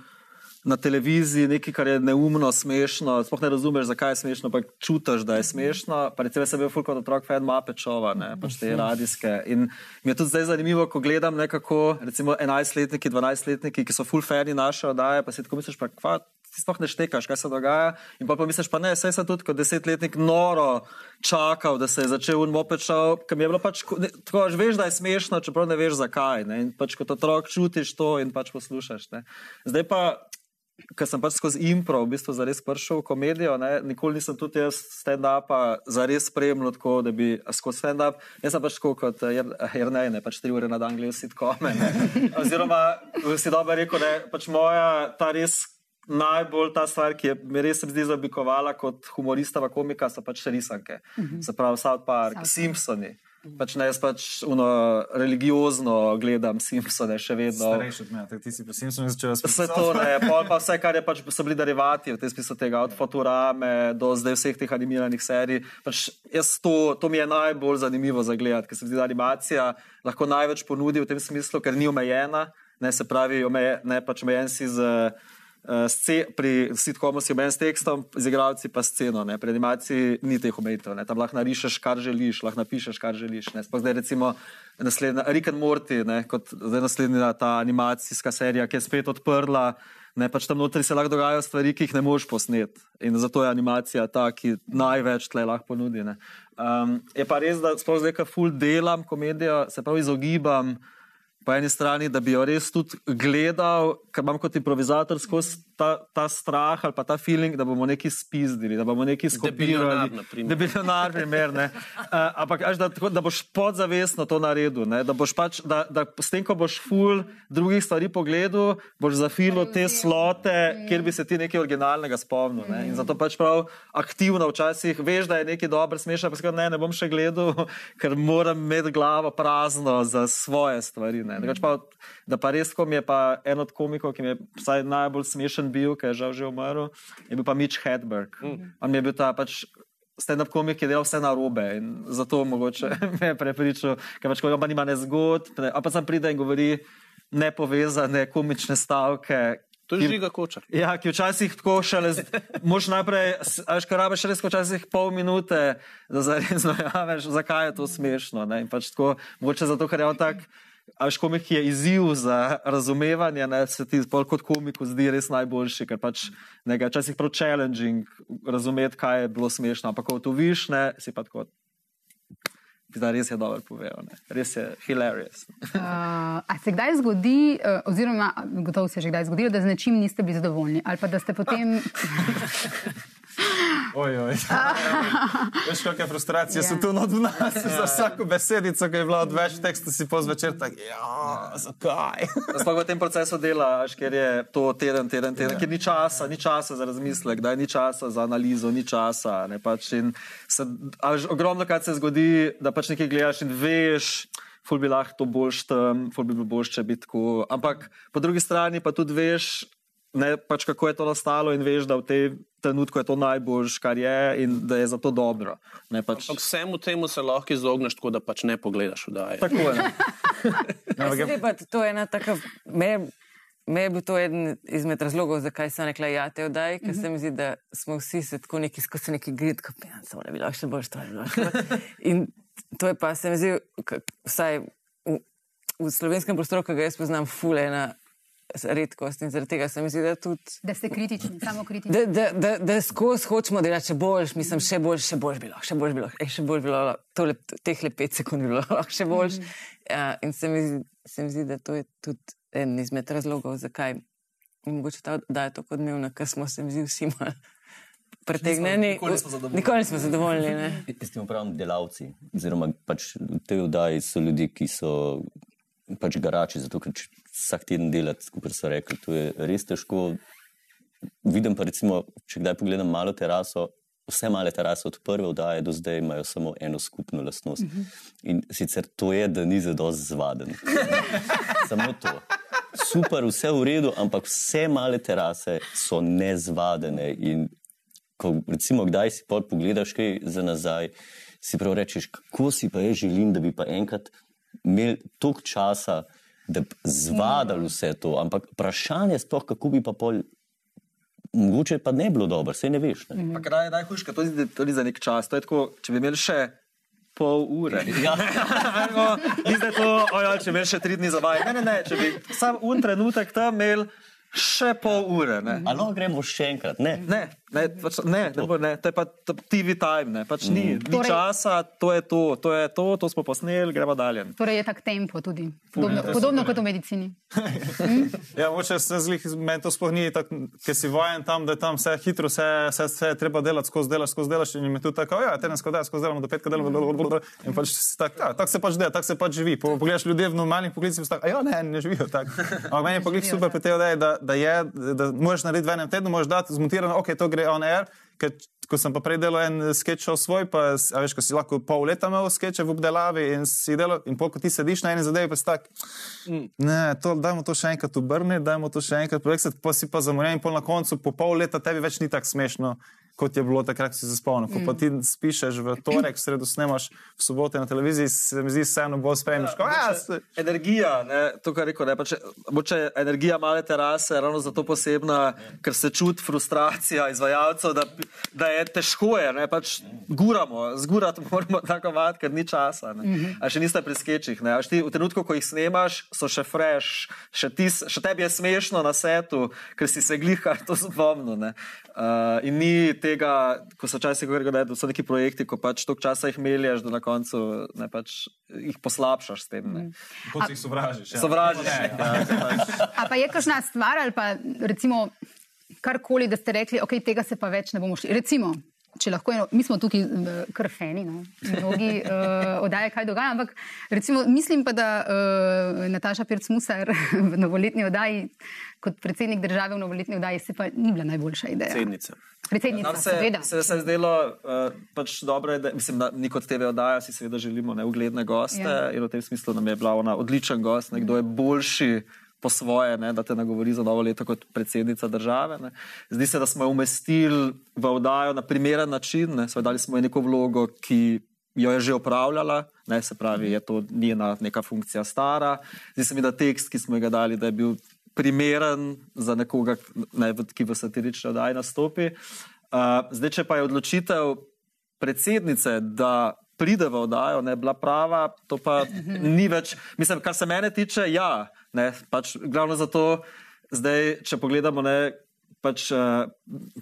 na televiziji nekaj, kar je neumno, smešno. Sploh ne razumeš, zakaj je smešno, pa čutiš, da je smešno. Pa recimo sem bil ful kot otrok fan Mapečova, ne, pač te radijske. In mi je tudi zdaj zanimivo, ko gledam nekako, recimo 11-letniki, 12-letniki, ki so full fani naše oddaje, pa si tako misliš, pa kva, ti sploh ne štekaš, kaj se dogaja. In pa, pa misliš, pa ne, saj sem tudi kot desetletnik noro čakal, da se je začel un mopečal, ker mi je bilo pač, ne, tako, že veš, da je smešno, čeprav ne veš zakaj. Ne? In pač kot otrok čutiš to in pač poslušaš. Ne? Zdaj pa. Ker sem pač skozi impro v bistvu zares prišel v komedijo, ne? nikoli nisem tudi jaz stand-upa zares spremljal tako, da bi skozi stand-up. Jaz sem pač tako kot eh, Jer- Jernej, ne pač tri ure na dan gledal sitkome. ne. Oziroma, si dobro rekel, je pač moja ta res najbolj ta stvar, ki je res se mi zdi zaoblikovala kot humorista, pa komika, so pač risanke. Se pravi, South Park, South Park. Simpsoni. Pač ne, jaz pač uno, religiozno gledam Simpsone še vedno. Starejši od mene, ti si pa Simpson začel Vse to, ne, [LAUGHS] pol pa vse, kar je pač so bili derivati v tem smislu tega, od Futurame do zdaj vseh teh animiranih serij. Pač jaz to, to mi je najbolj zanimivo za gledati, ker se mi zdi, da animacija lahko največ ponudi v tem smislu, ker ni omejena, ne se pravi, omeje, ne pač omejen si z. eh, sce- Pri sitkomu si omejen s tekstom, z igralci pa sceno. Ne. Pri animaciji ni teh omejitev. ne. Tam lahko narišeš, kar želiš, lahko napišeš, kar želiš. ne. Sploh zdaj recimo naslednja, Rick and Morty, ne, kot zdaj naslednja ta animacijska serija, ki je spet odprla. Ne, pač tam notri se lahko dogajajo stvari, ki jih ne moreš posneti. In zato je animacija ta, ki največ tle lahko ponudi. ne. Um, je pa res, da sploh zdaj, ko ful delam komedijo, se pravi izogibam po eni strani, da bi jo res tudi gledal, ker imam kot improvizator skozi ta, ta strah ali pa ta feeling, da bomo nekaj spizdili, da bomo nekaj Debilionar, skopirali. na primer. Debilionar, primer, ne. Uh, ampak, až, da, da boš podzavestno to naredil, ne. da boš pač, da, da s tem, ko boš ful drugih stvari pogledal, boš zafilil te slote, kjer bi se ti nekaj originalnega spomnil. Ne. In zato pač prav aktivno včasih veš, da je nekaj dobro, smešno, pa skoro ne, ne bom še gledal, [LAUGHS] ker moram imeti glavo prazno za svoje stvari. Ne. Drugače Pa, da pa res, ko mi je pa en od komikov, ki mi je vsaj najbolj smešen bil, ki je žal že umrl, je bil pa Mitch Hedberg. Mm. On je bil ta pač. Stand-up komik je delal vse na robe in zato mogoče [LAUGHS] me je prepričal, ker pač ko on pa nima ne zgodb, ne, a pa sam pride in govori nepovezane komične stavke. To je žiga kočar. Ja, ki včasih tako šele, moš najprej, až kar rabiš res včasih pol minute, da zares [LAUGHS] najaveš, zakaj je to smešno. Ne? In pač tako, mogoče zato, ker je on tak, až komik je izziv za razumevanje, ne? se ti pol kot komiku zdi res najboljši, ker pač nekaj včasih prav challenging razumeti, kaj je bilo smešno, ampak ko to viš, ne, si pa tako. Da res je dobro povedal, ne. res je hilarious. Uh, a se kdaj zgodi, uh, oziroma gotovo se je že kdaj zgodilo, da z nečim niste bili zadovoljni? Ali pa da ste potem. [LAUGHS] Oj, oj. Veš, kakšne frustracije Ja. so tu od nas. Za vsako besedico, ki je bila odveč teksta, si po zvečer tak, ja, zakaj? Sploh v tem procesu dela, až, ker je to teden, teden, teden, Ja. ker ni časa, ni časa za razmislek, da ni časa za analizo, ni časa. Ne, pač in se, až, ogromno krat se zgodi, da pač nekaj gledaš in veš, ful bi lahko to boljš tam, ful bi bilo boljš, če bi tako. Ampak po drugi strani pa tudi veš, ne, pač kako je to nastalo in veš, da v tej trenutku je to najboljš, kar je in da je zato dobro. Ne, pač, Ampak vsemu temu se lahko izogneš, tako da pač ne pogledaš vdaje. tako je. [LAUGHS] Ja, zdi pa, to je ena taka. Me, me je bil to eden izmed razlogov, zakaj sem rekla, ja, te vdaj, ker se mi zdi, da smo vsi se tako neki skozi neki grid, kot ja, samo ne bi lahko še to je bilo. bolj." [LAUGHS] In to je pa, se mi zdi, vsaj v, v slovenskem prostoru, ki ga jaz poznam, fule ena redkost in zaradi tega se mi zdi, da tudi. Da ste kritični, samo kritični. Da, da, da, da skozi hočemo delati še boljš, mislim, še boljš, še boljš bilo, še boljš bilo, ej, še boljš bilo, tole, teh le pet sekund bi bilo [LAUGHS] še boljš. Mm -hmm. uh, in se mi, se mi zdi, da to je tudi en izmed razlogov, zakaj je mogoče ta oddaja tako odmevna, ker smo se mi zdi vsi malo pretegnjeni. nikoli nismo zadovoljni. Nikoli nismo zadovoljni. Ne? Tem pravim delavci. Oziroma, pač v tej oddaji so ljudje, ki so pač garači, zato ker vsak teden delati, kot so rekli, to je res težko. Vidim pa, recimo, če kdaj pogledam malo teraso. Vse male terase od prve oddaje do zdaj imajo samo eno skupno lastnost. Uh -huh. In sicer to je, da ni zadosti zvaden. [LAUGHS] samo to. Super, vse v redu, ampak vse male terase so nezvadene. In ko recimo kdaj si pogledaš kaj za nazaj, si prav rečeš, kako si pa jaz želim, da bi pa enkrat imel toliko časa, da bi zvadali vse to. Ampak vprašanje je sploh, kako bi pa pol. Mogoče pa ne bilo dobro, sej ne veš. Ne? Pa kaj je najhujše, to to ni za nek čas. To je tako, če bi imeli še pol ure. [LAUGHS] Ja. No, Ni zdaj to, ojo, če bi imeli še tri dni za vaj. Ne, ne, ne, če bi sam un trenutek tam imel še pol ure. Ne, Ali gremo še enkrat? Ne. ne, ne, pač, ne, ne, bo, ne to je pa TV time, ne, pač ni, ni Torej- časa, to je to, to je to, to smo posneli, gremo dalje. Torej je tak tempo tudi. Podobno, podobno kot v medicini. [LAUGHS] Ja, moče se zlih, meni to sploh ni tako, ker si vajen tam, da je tam vse hitro, vse, vse, vse treba delati, skozi delaš, skozi delaš in mi tu tako, ja, tedensko delaš, skozi delamo do petka delamo, blablabla. in pač si tak, ja, tako se pač dela, tako se pač živi. Po- Pogledaš ljudje v normalnih poklicih, pa tako, ja, ne, ne živijo tako. Ampak meni je poklic super pri tej oddaji, da, da je, da moraš narediti v enem tednu, moraš dati zmontirano, ok, to gre on air. Ker, ko sem pa prej delal en sketch svoj, pa a veš, ko si lahko pol leta imel sketche v obdelavi in si delal, in pol, ko ti sediš na eni zadevi, pa si tak, Ne, to, dajmo to še enkrat obrniti, dajmo to še enkrat projektirati, pa si pa zamorjen, in pol na koncu, po pol leta tebi več ni tako smešno, kot je bilo takrat, ko si se spomnil. Ko pa ti spišeš v torek, v sredo snemaš, v soboto na televiziji, se mi zdi vseeno bolj spremljaš. Ja, ja, se- Energija, ne, to, kar rekel, ne, pač, moče energija male terase je ravno zato posebna, ker se čuti frustracija izvajalcev, da, da je težko, je, ne, pač guramo, zgurati moramo [LAUGHS] tako vat, ker ni časa. Ne. Mhm. A še niste pri skečih. Ne, a ti, v trenutku, ko jih snemaš, so še fresh, še, tis, še tebi je smešno na setu, ker si se glihar to spomnil. ne. Uh, in ni tega, ko so včasih govorili, da so neki projekti, ko pač toliko časa jih meljaš, da na koncu ne, pač, jih poslabšaš s tem. Ne. Kot jih sovražiš. Ja. Sovražiš. Ne, Ja, pač. A pa je kakšna stvar ali pa recimo karkoli, da ste rekli, ok, tega se pa več ne bomo šli. Recimo, če lahko, eno, mi smo tukaj eh, kar feni, no? mnogi uh, oddaje, kaj dogaja, ampak recimo, mislim pa, da uh, Nataša Pirc-Musar v novoletni oddaji, kot predsednik države v novoletni oddaji, se pa ni bila najboljša ideja. Predsednica. Predsednica, Nam se, seveda. se, se je zdelo uh, pač dobro, je, da, mislim, da mi kot TV oddaja si seveda želimo ne, ugledne goste ja. in v tem smislu nam je bila ona odličen gost, nekdo je boljši po svoje, ne, da te nagovori za novo leto kot predsednica države. Ne. Zdi se, da smo jo umestili v oddajo na primeren način, ne, Seveda dali smo ji neko vlogo, ki jo je že opravljala, ne, se pravi, je to njena neka funkcija stara. Zdi se mi, da tekst, ki smo ga dali, da je bil primeren za nekoga, ne, ki v satirični oddaji nastopi. Uh, zdaj, če pa je odločitev predsednice, da pride v oddajo, ne bila prava, to pa ni več. Mislim, kar se mene tiče, ja, ne, pač glavno zato, zdaj, če pogledamo, ne. Pač uh,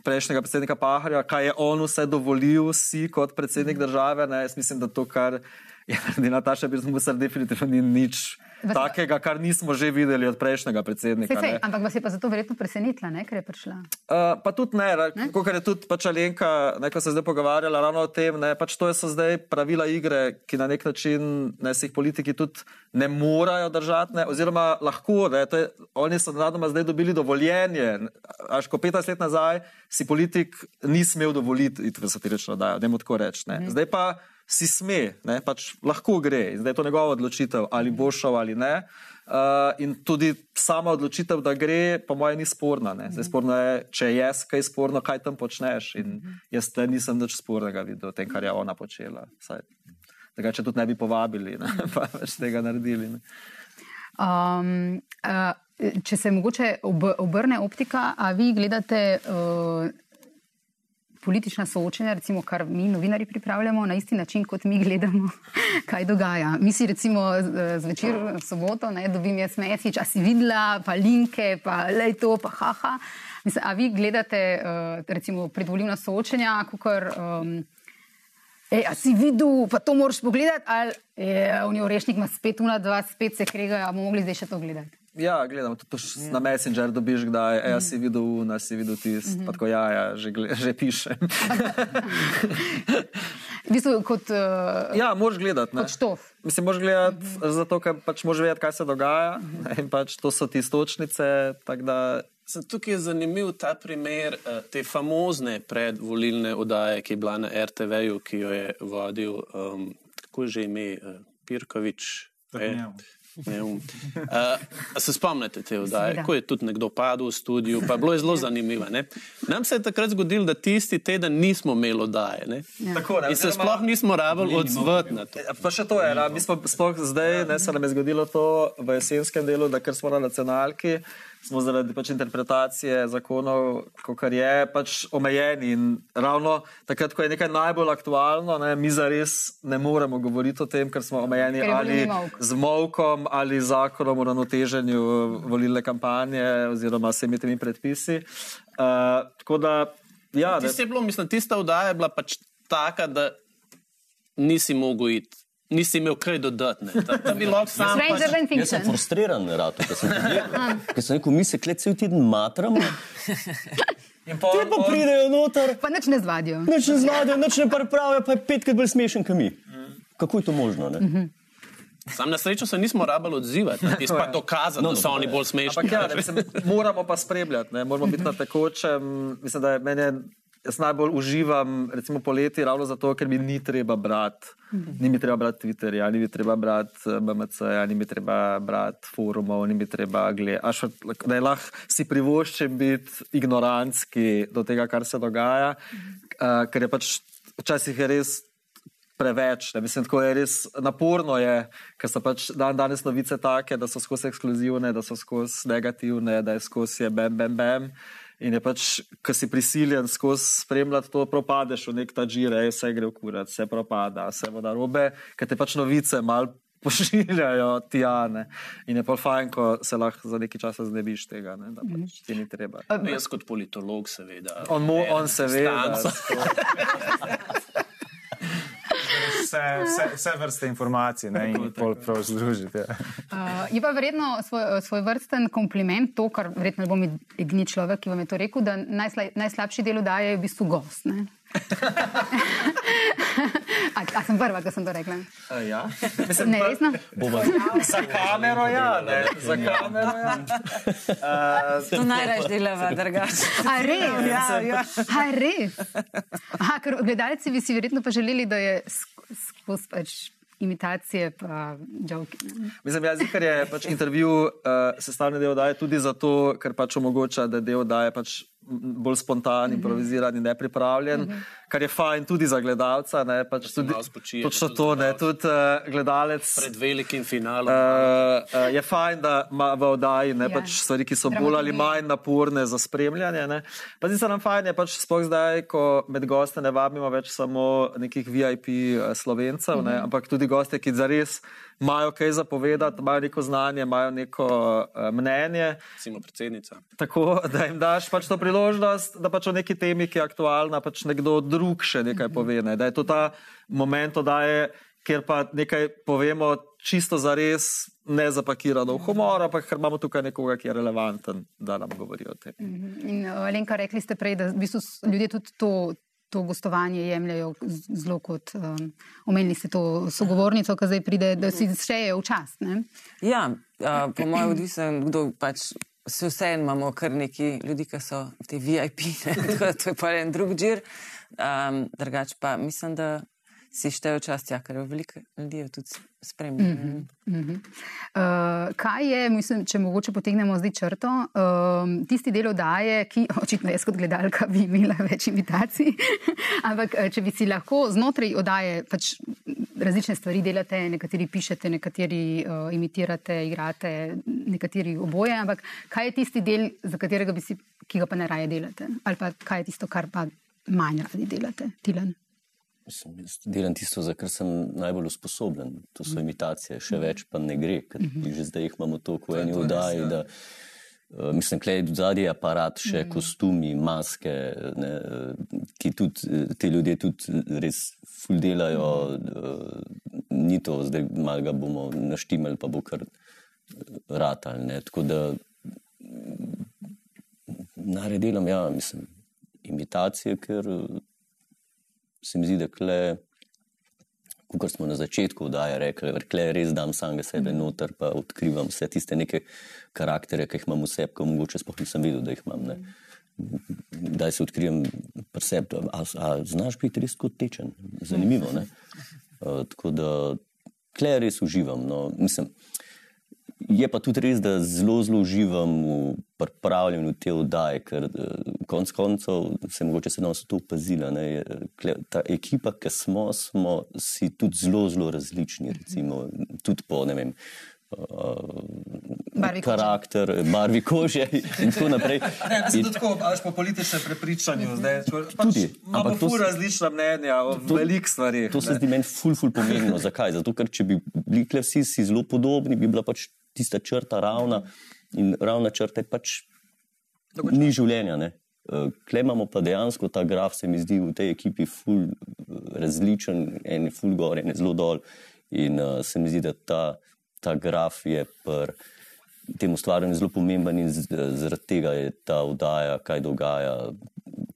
prejšnjega predsednika Paharja, kaj je on vse dovolil, si kot predsednik države. Ne, mislim, da to, kar je naredila Nataša Birzmusar, definitivno ni nič takega, kar nismo že videli od prejšnjega predsednika. Sej, sej, ampak vas je pa zato verjetno presenetila, ne, ker je prišla. Uh, pa tudi ne, ne? kot je tudi pač Alenka, ne, ko se je zdaj pogovarjala ravno o tem, ne, pač to so zdaj pravila igre, ki na nek način ne, se jih politiki tudi ne morajo držati, ne, oziroma lahko. Ne, je, oni so nadoma zdaj dobili dovoljenje. Až ko 15 let nazaj si politik ni smel dovoliti iti v satirično oddajo, da mu tako reči. ne. Zdaj pa si sme, ne, pač lahko gre. In zdaj je to njegova odločitev, ali bo šel ali ne. Uh, in tudi sama odločitev, da gre, po mojem, ni sporna. Ne. Zdaj, sporno je, če je kaj sporno, kaj tam počneš. In jaz te nisem nič spornega videl tem, kar je ona počela. Saj, Drugače tudi ne bi povabili, ne, [LAUGHS] pa več tega naredili. Ne. Um, uh, če se mogoče ob, obrne optika, a vi gledate uh, politična soočenja, recimo, kar mi, novinari, pripravljamo na isti način, kot mi gledamo, [LAUGHS] kaj dogaja. Mi si recimo z- zvečer, v soboto, ne, dobim jaz mesič, a si videla, pa linke, pa le to, pa haha. Mislim, a vi gledate uh, recimo predvoljivna soočenja, kukor, um, Ej, a si videl, pa to moraš pogledati, ali je on je orešnik, ima spet una, dva, spet se kregajo, a bomo mogli zdaj še to gledati. Ja, gledam, tudi ja. na Messenger dobiš, da je, ja, si videl, na si videl tisti, mm -hmm. pa tako ja, ja že, že pišem. [LAUGHS] V bistvu kot, uh, ja, moraš gledati. ne. kot štof. Mislim, moraš gledati, mm -hmm. zato ker pač moraš vedeti, kaj se dogaja. Mm -hmm. In pač to so ti stočnice. tako Da, Sem tukaj je zanimiv ta primer uh, te famozne predvolilne oddaje, ki je bila na RTV-ju, ki jo je vodil, um, kako je že ime, uh, Pirkovič. Zahnjev. Um. uh, a se spomnite te Seveda. ko je tudi nekdo padel v studiu, pa bilo je zelo zanimivo. Ne? Nam se je takrat zgodilo, da tisti teden nismo imeli oddaje. Ne? Tako, ne, In se sploh nismo rabili odzvati na to. Ja, Pa še to je, mi smo sploh zdaj, ne se nam je zgodilo to v jesenskem delu, da ker smo na nacionalki, smo zaradi pač interpretacije zakonov, kar je, pač omejeni. In ravno takrat, ko je nekaj najbolj aktualno, ne, mi zares ne moremo govoriti o tem, ker smo omejeni Ker ali molk. z molkom ali zakonom o ravnoteženju volilne kampanje oziroma vsemi temi predpisi. Uh, tako da, ja, Tisto je bilo, mislim, tista oddaja je bila pač taka, da nisi mogel iti. Nisi imel kaj dodati. pač, Jaz sem frustriran, rado, ker sem pogledal. [LAUGHS] Ker sem rekel, mi se klet cel teden matramo, [LAUGHS] in pol, te pa pridejo noter, Pa nič ne zvadijo. nič ne znadajo, nič ne pripravijo, pa je petkrat bolj smešen, kot mi. Kako je to možno? Ne? sam na srečo se nismo rabili odzivati, ti pa dokazati, No, da so no, oni bolj smešni. Ampak ja, ne, mislim, moramo pa spremljati, ne, moramo biti na tekočem. Mislim, da je meni, jaz najbolj uživam, recimo poleti, ravno zato, ker mi ni treba brati. Ni mi treba brati Twitterja, ni mi treba brati eh, BMC-ja, ni mi treba brati forumov, ni mi treba gledati. Da lahko si privoščim biti ignorantski do tega, kar se dogaja, uh, ker je pač včasih je res preveč. Ne? Mislim, tako je res naporno, je, ker so pač dan danes novice take, da so skozi ekskluzivne, da so skozi negativne, da je skozi je bam, bam, bam. In je pač, ko si prisiljen skozi spremljati to, propadeš v nek ta žire, vse gre v kurat, vse propada, vse bo narobe, ker te pač novice mal [LAUGHS] pošiljajo tijane. In je pa fajn, ko se lahko za nekaj časa znebiš tega, ne? da pač ti ni treba. Jaz kot politolog, seveda. On, mo, on seveda. [LAUGHS] [LAUGHS] Vse, vse, vse vrste informacij ne, in jih pol prav združiti. Ja. [LAUGHS] Uh, je pa verjetno svoj, svoj vrsten kompliment to, kar verjetno ne bom edini človek, ki vam je to rekel, da najsla, najslabši del oddaje je v bistvu gost. Ne? [LAUGHS] a, a sem prva, ki sem to rekla? A, ja. Mislim, Ne, resno? Za kamero, ja, ne. Za kamero, ja. Uh, [LAUGHS] To najraž delava, drugače. A res? Ja, ja. A res? Aha, ker gledalci bi si verjetno pa želeli, da je sk- skozi pač imitacije pa joke. ne. Mislim, jaz, ker je pač intervju uh, sestavni del oddaje tudi zato, ker pač omogoča, da del oddaje pač bolj spontan, improvizirani, nepripravljen, kar je fajn tudi za gledalca. Ne, pač tudi, spočije, točno tudi to, za ne, tudi uh, gledalec. Pred velikim finalom. Uh, uh, je fajn, da ima v oddaji ne, Ja. pač stvari, ki so bolj ali manj naporne za spremljanje. Ne. Pa zdi se nam fajn, je pač sploh zdaj, ko med goste ne vabimo več samo nekih VIP slovencev, ne, ampak tudi goste, ki zares imajo kaj zapovedati, imajo neko znanje, imajo neko uh, mnenje. Recimo predsednica. Tako da jim daš pač to priložnost, da pač o neki temi, ki je aktualna, pač nekdo drug še nekaj pove. Ne. Da je to ta moment oddaje, kjer pa nekaj povemo čisto za res, ne zapakirano v humor, ampak ker imamo tukaj nekoga, ki je relevanten, da nam govori o tem. In uh, Lenka, rekli ste prej, da v bistvu ljudje tudi to. To gostovanje jemljajo zelo kot, um, omenili ste to sogovornico, ki zdaj pride, da si štejejo v čast. Ne? Ja, a, po mojem, odvisen, kdo pač. Se vseeno imamo kar nekaj ljudi, ki so tej VIP, ne, [LAUGHS] tako da to je pa en drug žir. Um, drugač pa mislim, da si štejejo čast, ja, ker veliko ljudi jo tudi spremlja. Mm -hmm. Uh, kaj je, mislim, če mogoče potegnemo zdaj črto, um, tisti del oddaje, ki [LAUGHS] očitno jaz kot gledalka bi imela več imitacij, [LAUGHS] ampak eh, če bi si lahko znotraj oddaje pač različne stvari delate, nekateri pišete, nekateri uh, imitirate, igrate, nekateri oboje, ampak kaj je tisti del, za katerega bi si, ki ga pa ne raje delate? Ali pa kaj je tisto, kar pa manj radi delate, Tilan? Mislim, jaz delam tisto, za kar sem najbolj usposobljen. To so imitacije, še več pa ne gre, ker že zdaj jih imamo toliko v eni oddaji. ja. Da, uh, mislim, da je zadnji aparat, še kostumi, maske, ne, eh, ki tudi eh, ti ljudje tudi res ful delajo. Uh, ni to, zdaj malo ga bomo naštimali, pa bo kar ratal. Ne. Tako da naredim, ja, mislim, imitacije, ker eh, se mi zdi, da kle. Kot smo na začetku vdaje rekli, da res dam samega sebe noter, pa odkrivam vse tiste neke karaktere, ki jih imam v sebi, ko mogoče sploh nisem videl, da jih imam. Ne. Da se odkrijem pri sebi. A, a znaš biti res kot tečen? Zanimivo. Ne? Uh, [LAUGHS] tako da kle res uživam. No. Mislim, je pa tudi res, da zelo, zelo uživam v pripravljanju te oddaje, ker uh, konec koncev se mogoče se nas to opazila. Ne, ta ekipa, ki smo, smo si tudi zelo, zelo različni. Recimo, tudi po ne vem. Barvi kože. karakter, barvi kože in tako naprej. [LAUGHS] Ne, mislim, da tako, ali pa politične prepričanje. Pač, Tudi, ampak to se- različna mnenja o velikih stvarih. To se ne. zdi meni ful, ful pomembno. Zakaj? Zato, ker če bi bili vsi si zelo podobni, bi bila pač tista črta ravna in ravna črta je pač ni življenja. Ne? Eh, Kle imamo pa dejansko ta graf, se mi zdi v tej ekipi ful eh, različen, en je ful gor, en je zelo dol. In uh, se mi zdi, da ta, ta graf je pri tem ustvarjanju zelo pomemben in zaradi tega je ta vdaja, kaj dogaja,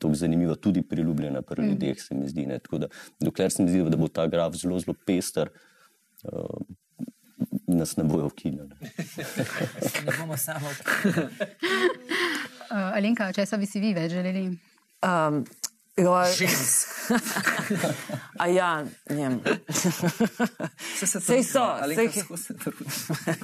tako zanimiva, tudi priljubljena pri ljudeh, se mi zdi. Ne. Tako da, dokler se mi zdi, da bo ta graf zelo, zelo pester, uh, nas ne bojo ukinili. [LAUGHS] Ne bomo samo. [LAUGHS] Uh, Alenka, česa bi si vi več želeli? Um, joj. [LAUGHS] A ja, njem. Saj se Sej so, sej- se trudi.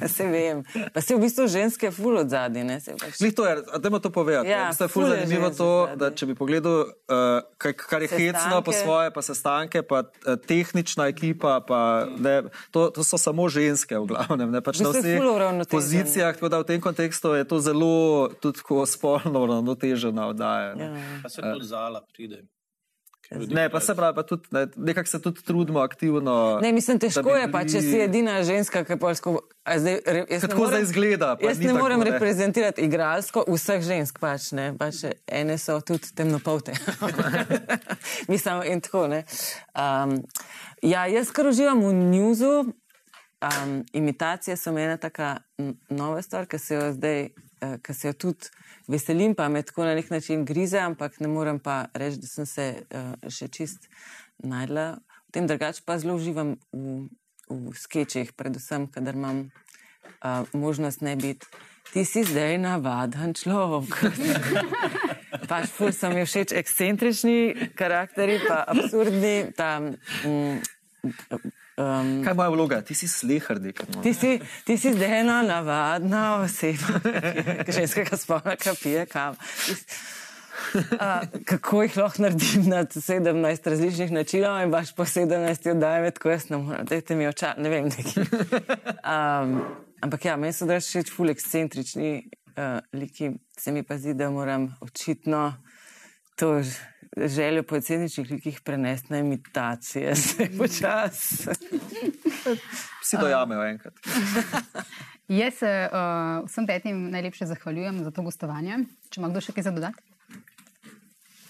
[LAUGHS] Se vem. Pa se v bistvu ženske ful od zadnje, ne? Se pač... Glih to je, a dajmo to povedati. Ja, je ful zanimivo žensk to, da če bi pogledal, uh, kaj, kar je Sestanke. hecno po svoje, pa sestanke, pa uh, tehnična ekipa, pa, ne, to, to so samo ženske v glavnem, ne pač V na bistvu je vseh pozicijah, tako da v tem kontekstu je to zelo tudi tako spolno uravnotežena oddaja. Ja. Pa se tudi zala pride. Ne, pa se pravi, pa tudi, ne, nekako se tudi trudimo aktivno. Ne, mislim, težko bi je, pa če bili- si edina ženska, ki polsko. a Zdaj, re, jaz ne Kako morem- zdaj izgleda, Jaz ne tako, morem ne. reprezentirati igralsko vseh žensk, pač, ne, pač ene so tudi temnopolte. [LAUGHS] mislim, in tako. ne. Um, ja, jaz kar uživam v njuzu. Um, imitacije so meni taka nova stvar, ki se jo zdaj, ki se jo tudi veselim, pa me tako na nek način grize, ampak ne morem pa reči, da sem se uh, še čist najdla. V tem drugače pa zelo uživam v, v skečih, predvsem, kadar imam uh, možnost ne biti. Ti si zdaj navaden človek. [LAUGHS] pač ful so mi všeč ekscentrični karakteri, pa absurdni. Ta, mm, um, Kaj je moja vloga? Ti si slehrdik. no. Ti si, ti si zdaj ena navadna oseba, ki ženskega spola, ki pije kav. Uh, kako jih lahko naredim na 17 različnih načinov in baš po 17 oddajem, tako jaz ne morem, dajte mi oča, ne vem, neki. Um, ampak ja, meni so da všeč ful ekscentrični uh, liki, se mi pa zdi, da moram očitno to ž- željo po ekscentričnih likih prenesti na imitacije, [LAUGHS] se počasi. Vsi dojamejo enkrat. [LAUGHS] Jaz se uh, vsem petim najlepše zahvaljujem za to gostovanje. Če ima kdo še kaj za dodati?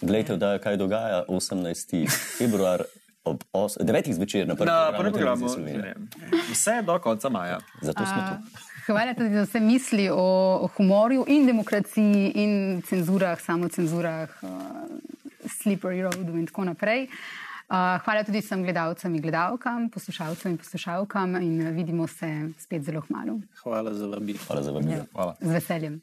Glejte, da kaj dogaja 18. februar ob 9. zvečer na prvem programu programu. Vse do konca maja. Zato smo tu. Hvala tudi za vse misli o, o humorju in demokraciji in cenzurah, samocenzurah, uh, slippery roadu in tako naprej. Uh, hvala tudi vsem gledalcem in gledalkam, poslušalcem in poslušalkam in vidimo se spet zelo kmalo. Hvala za vabilo. Hvala za vabilo. Hvala. Z veseljem.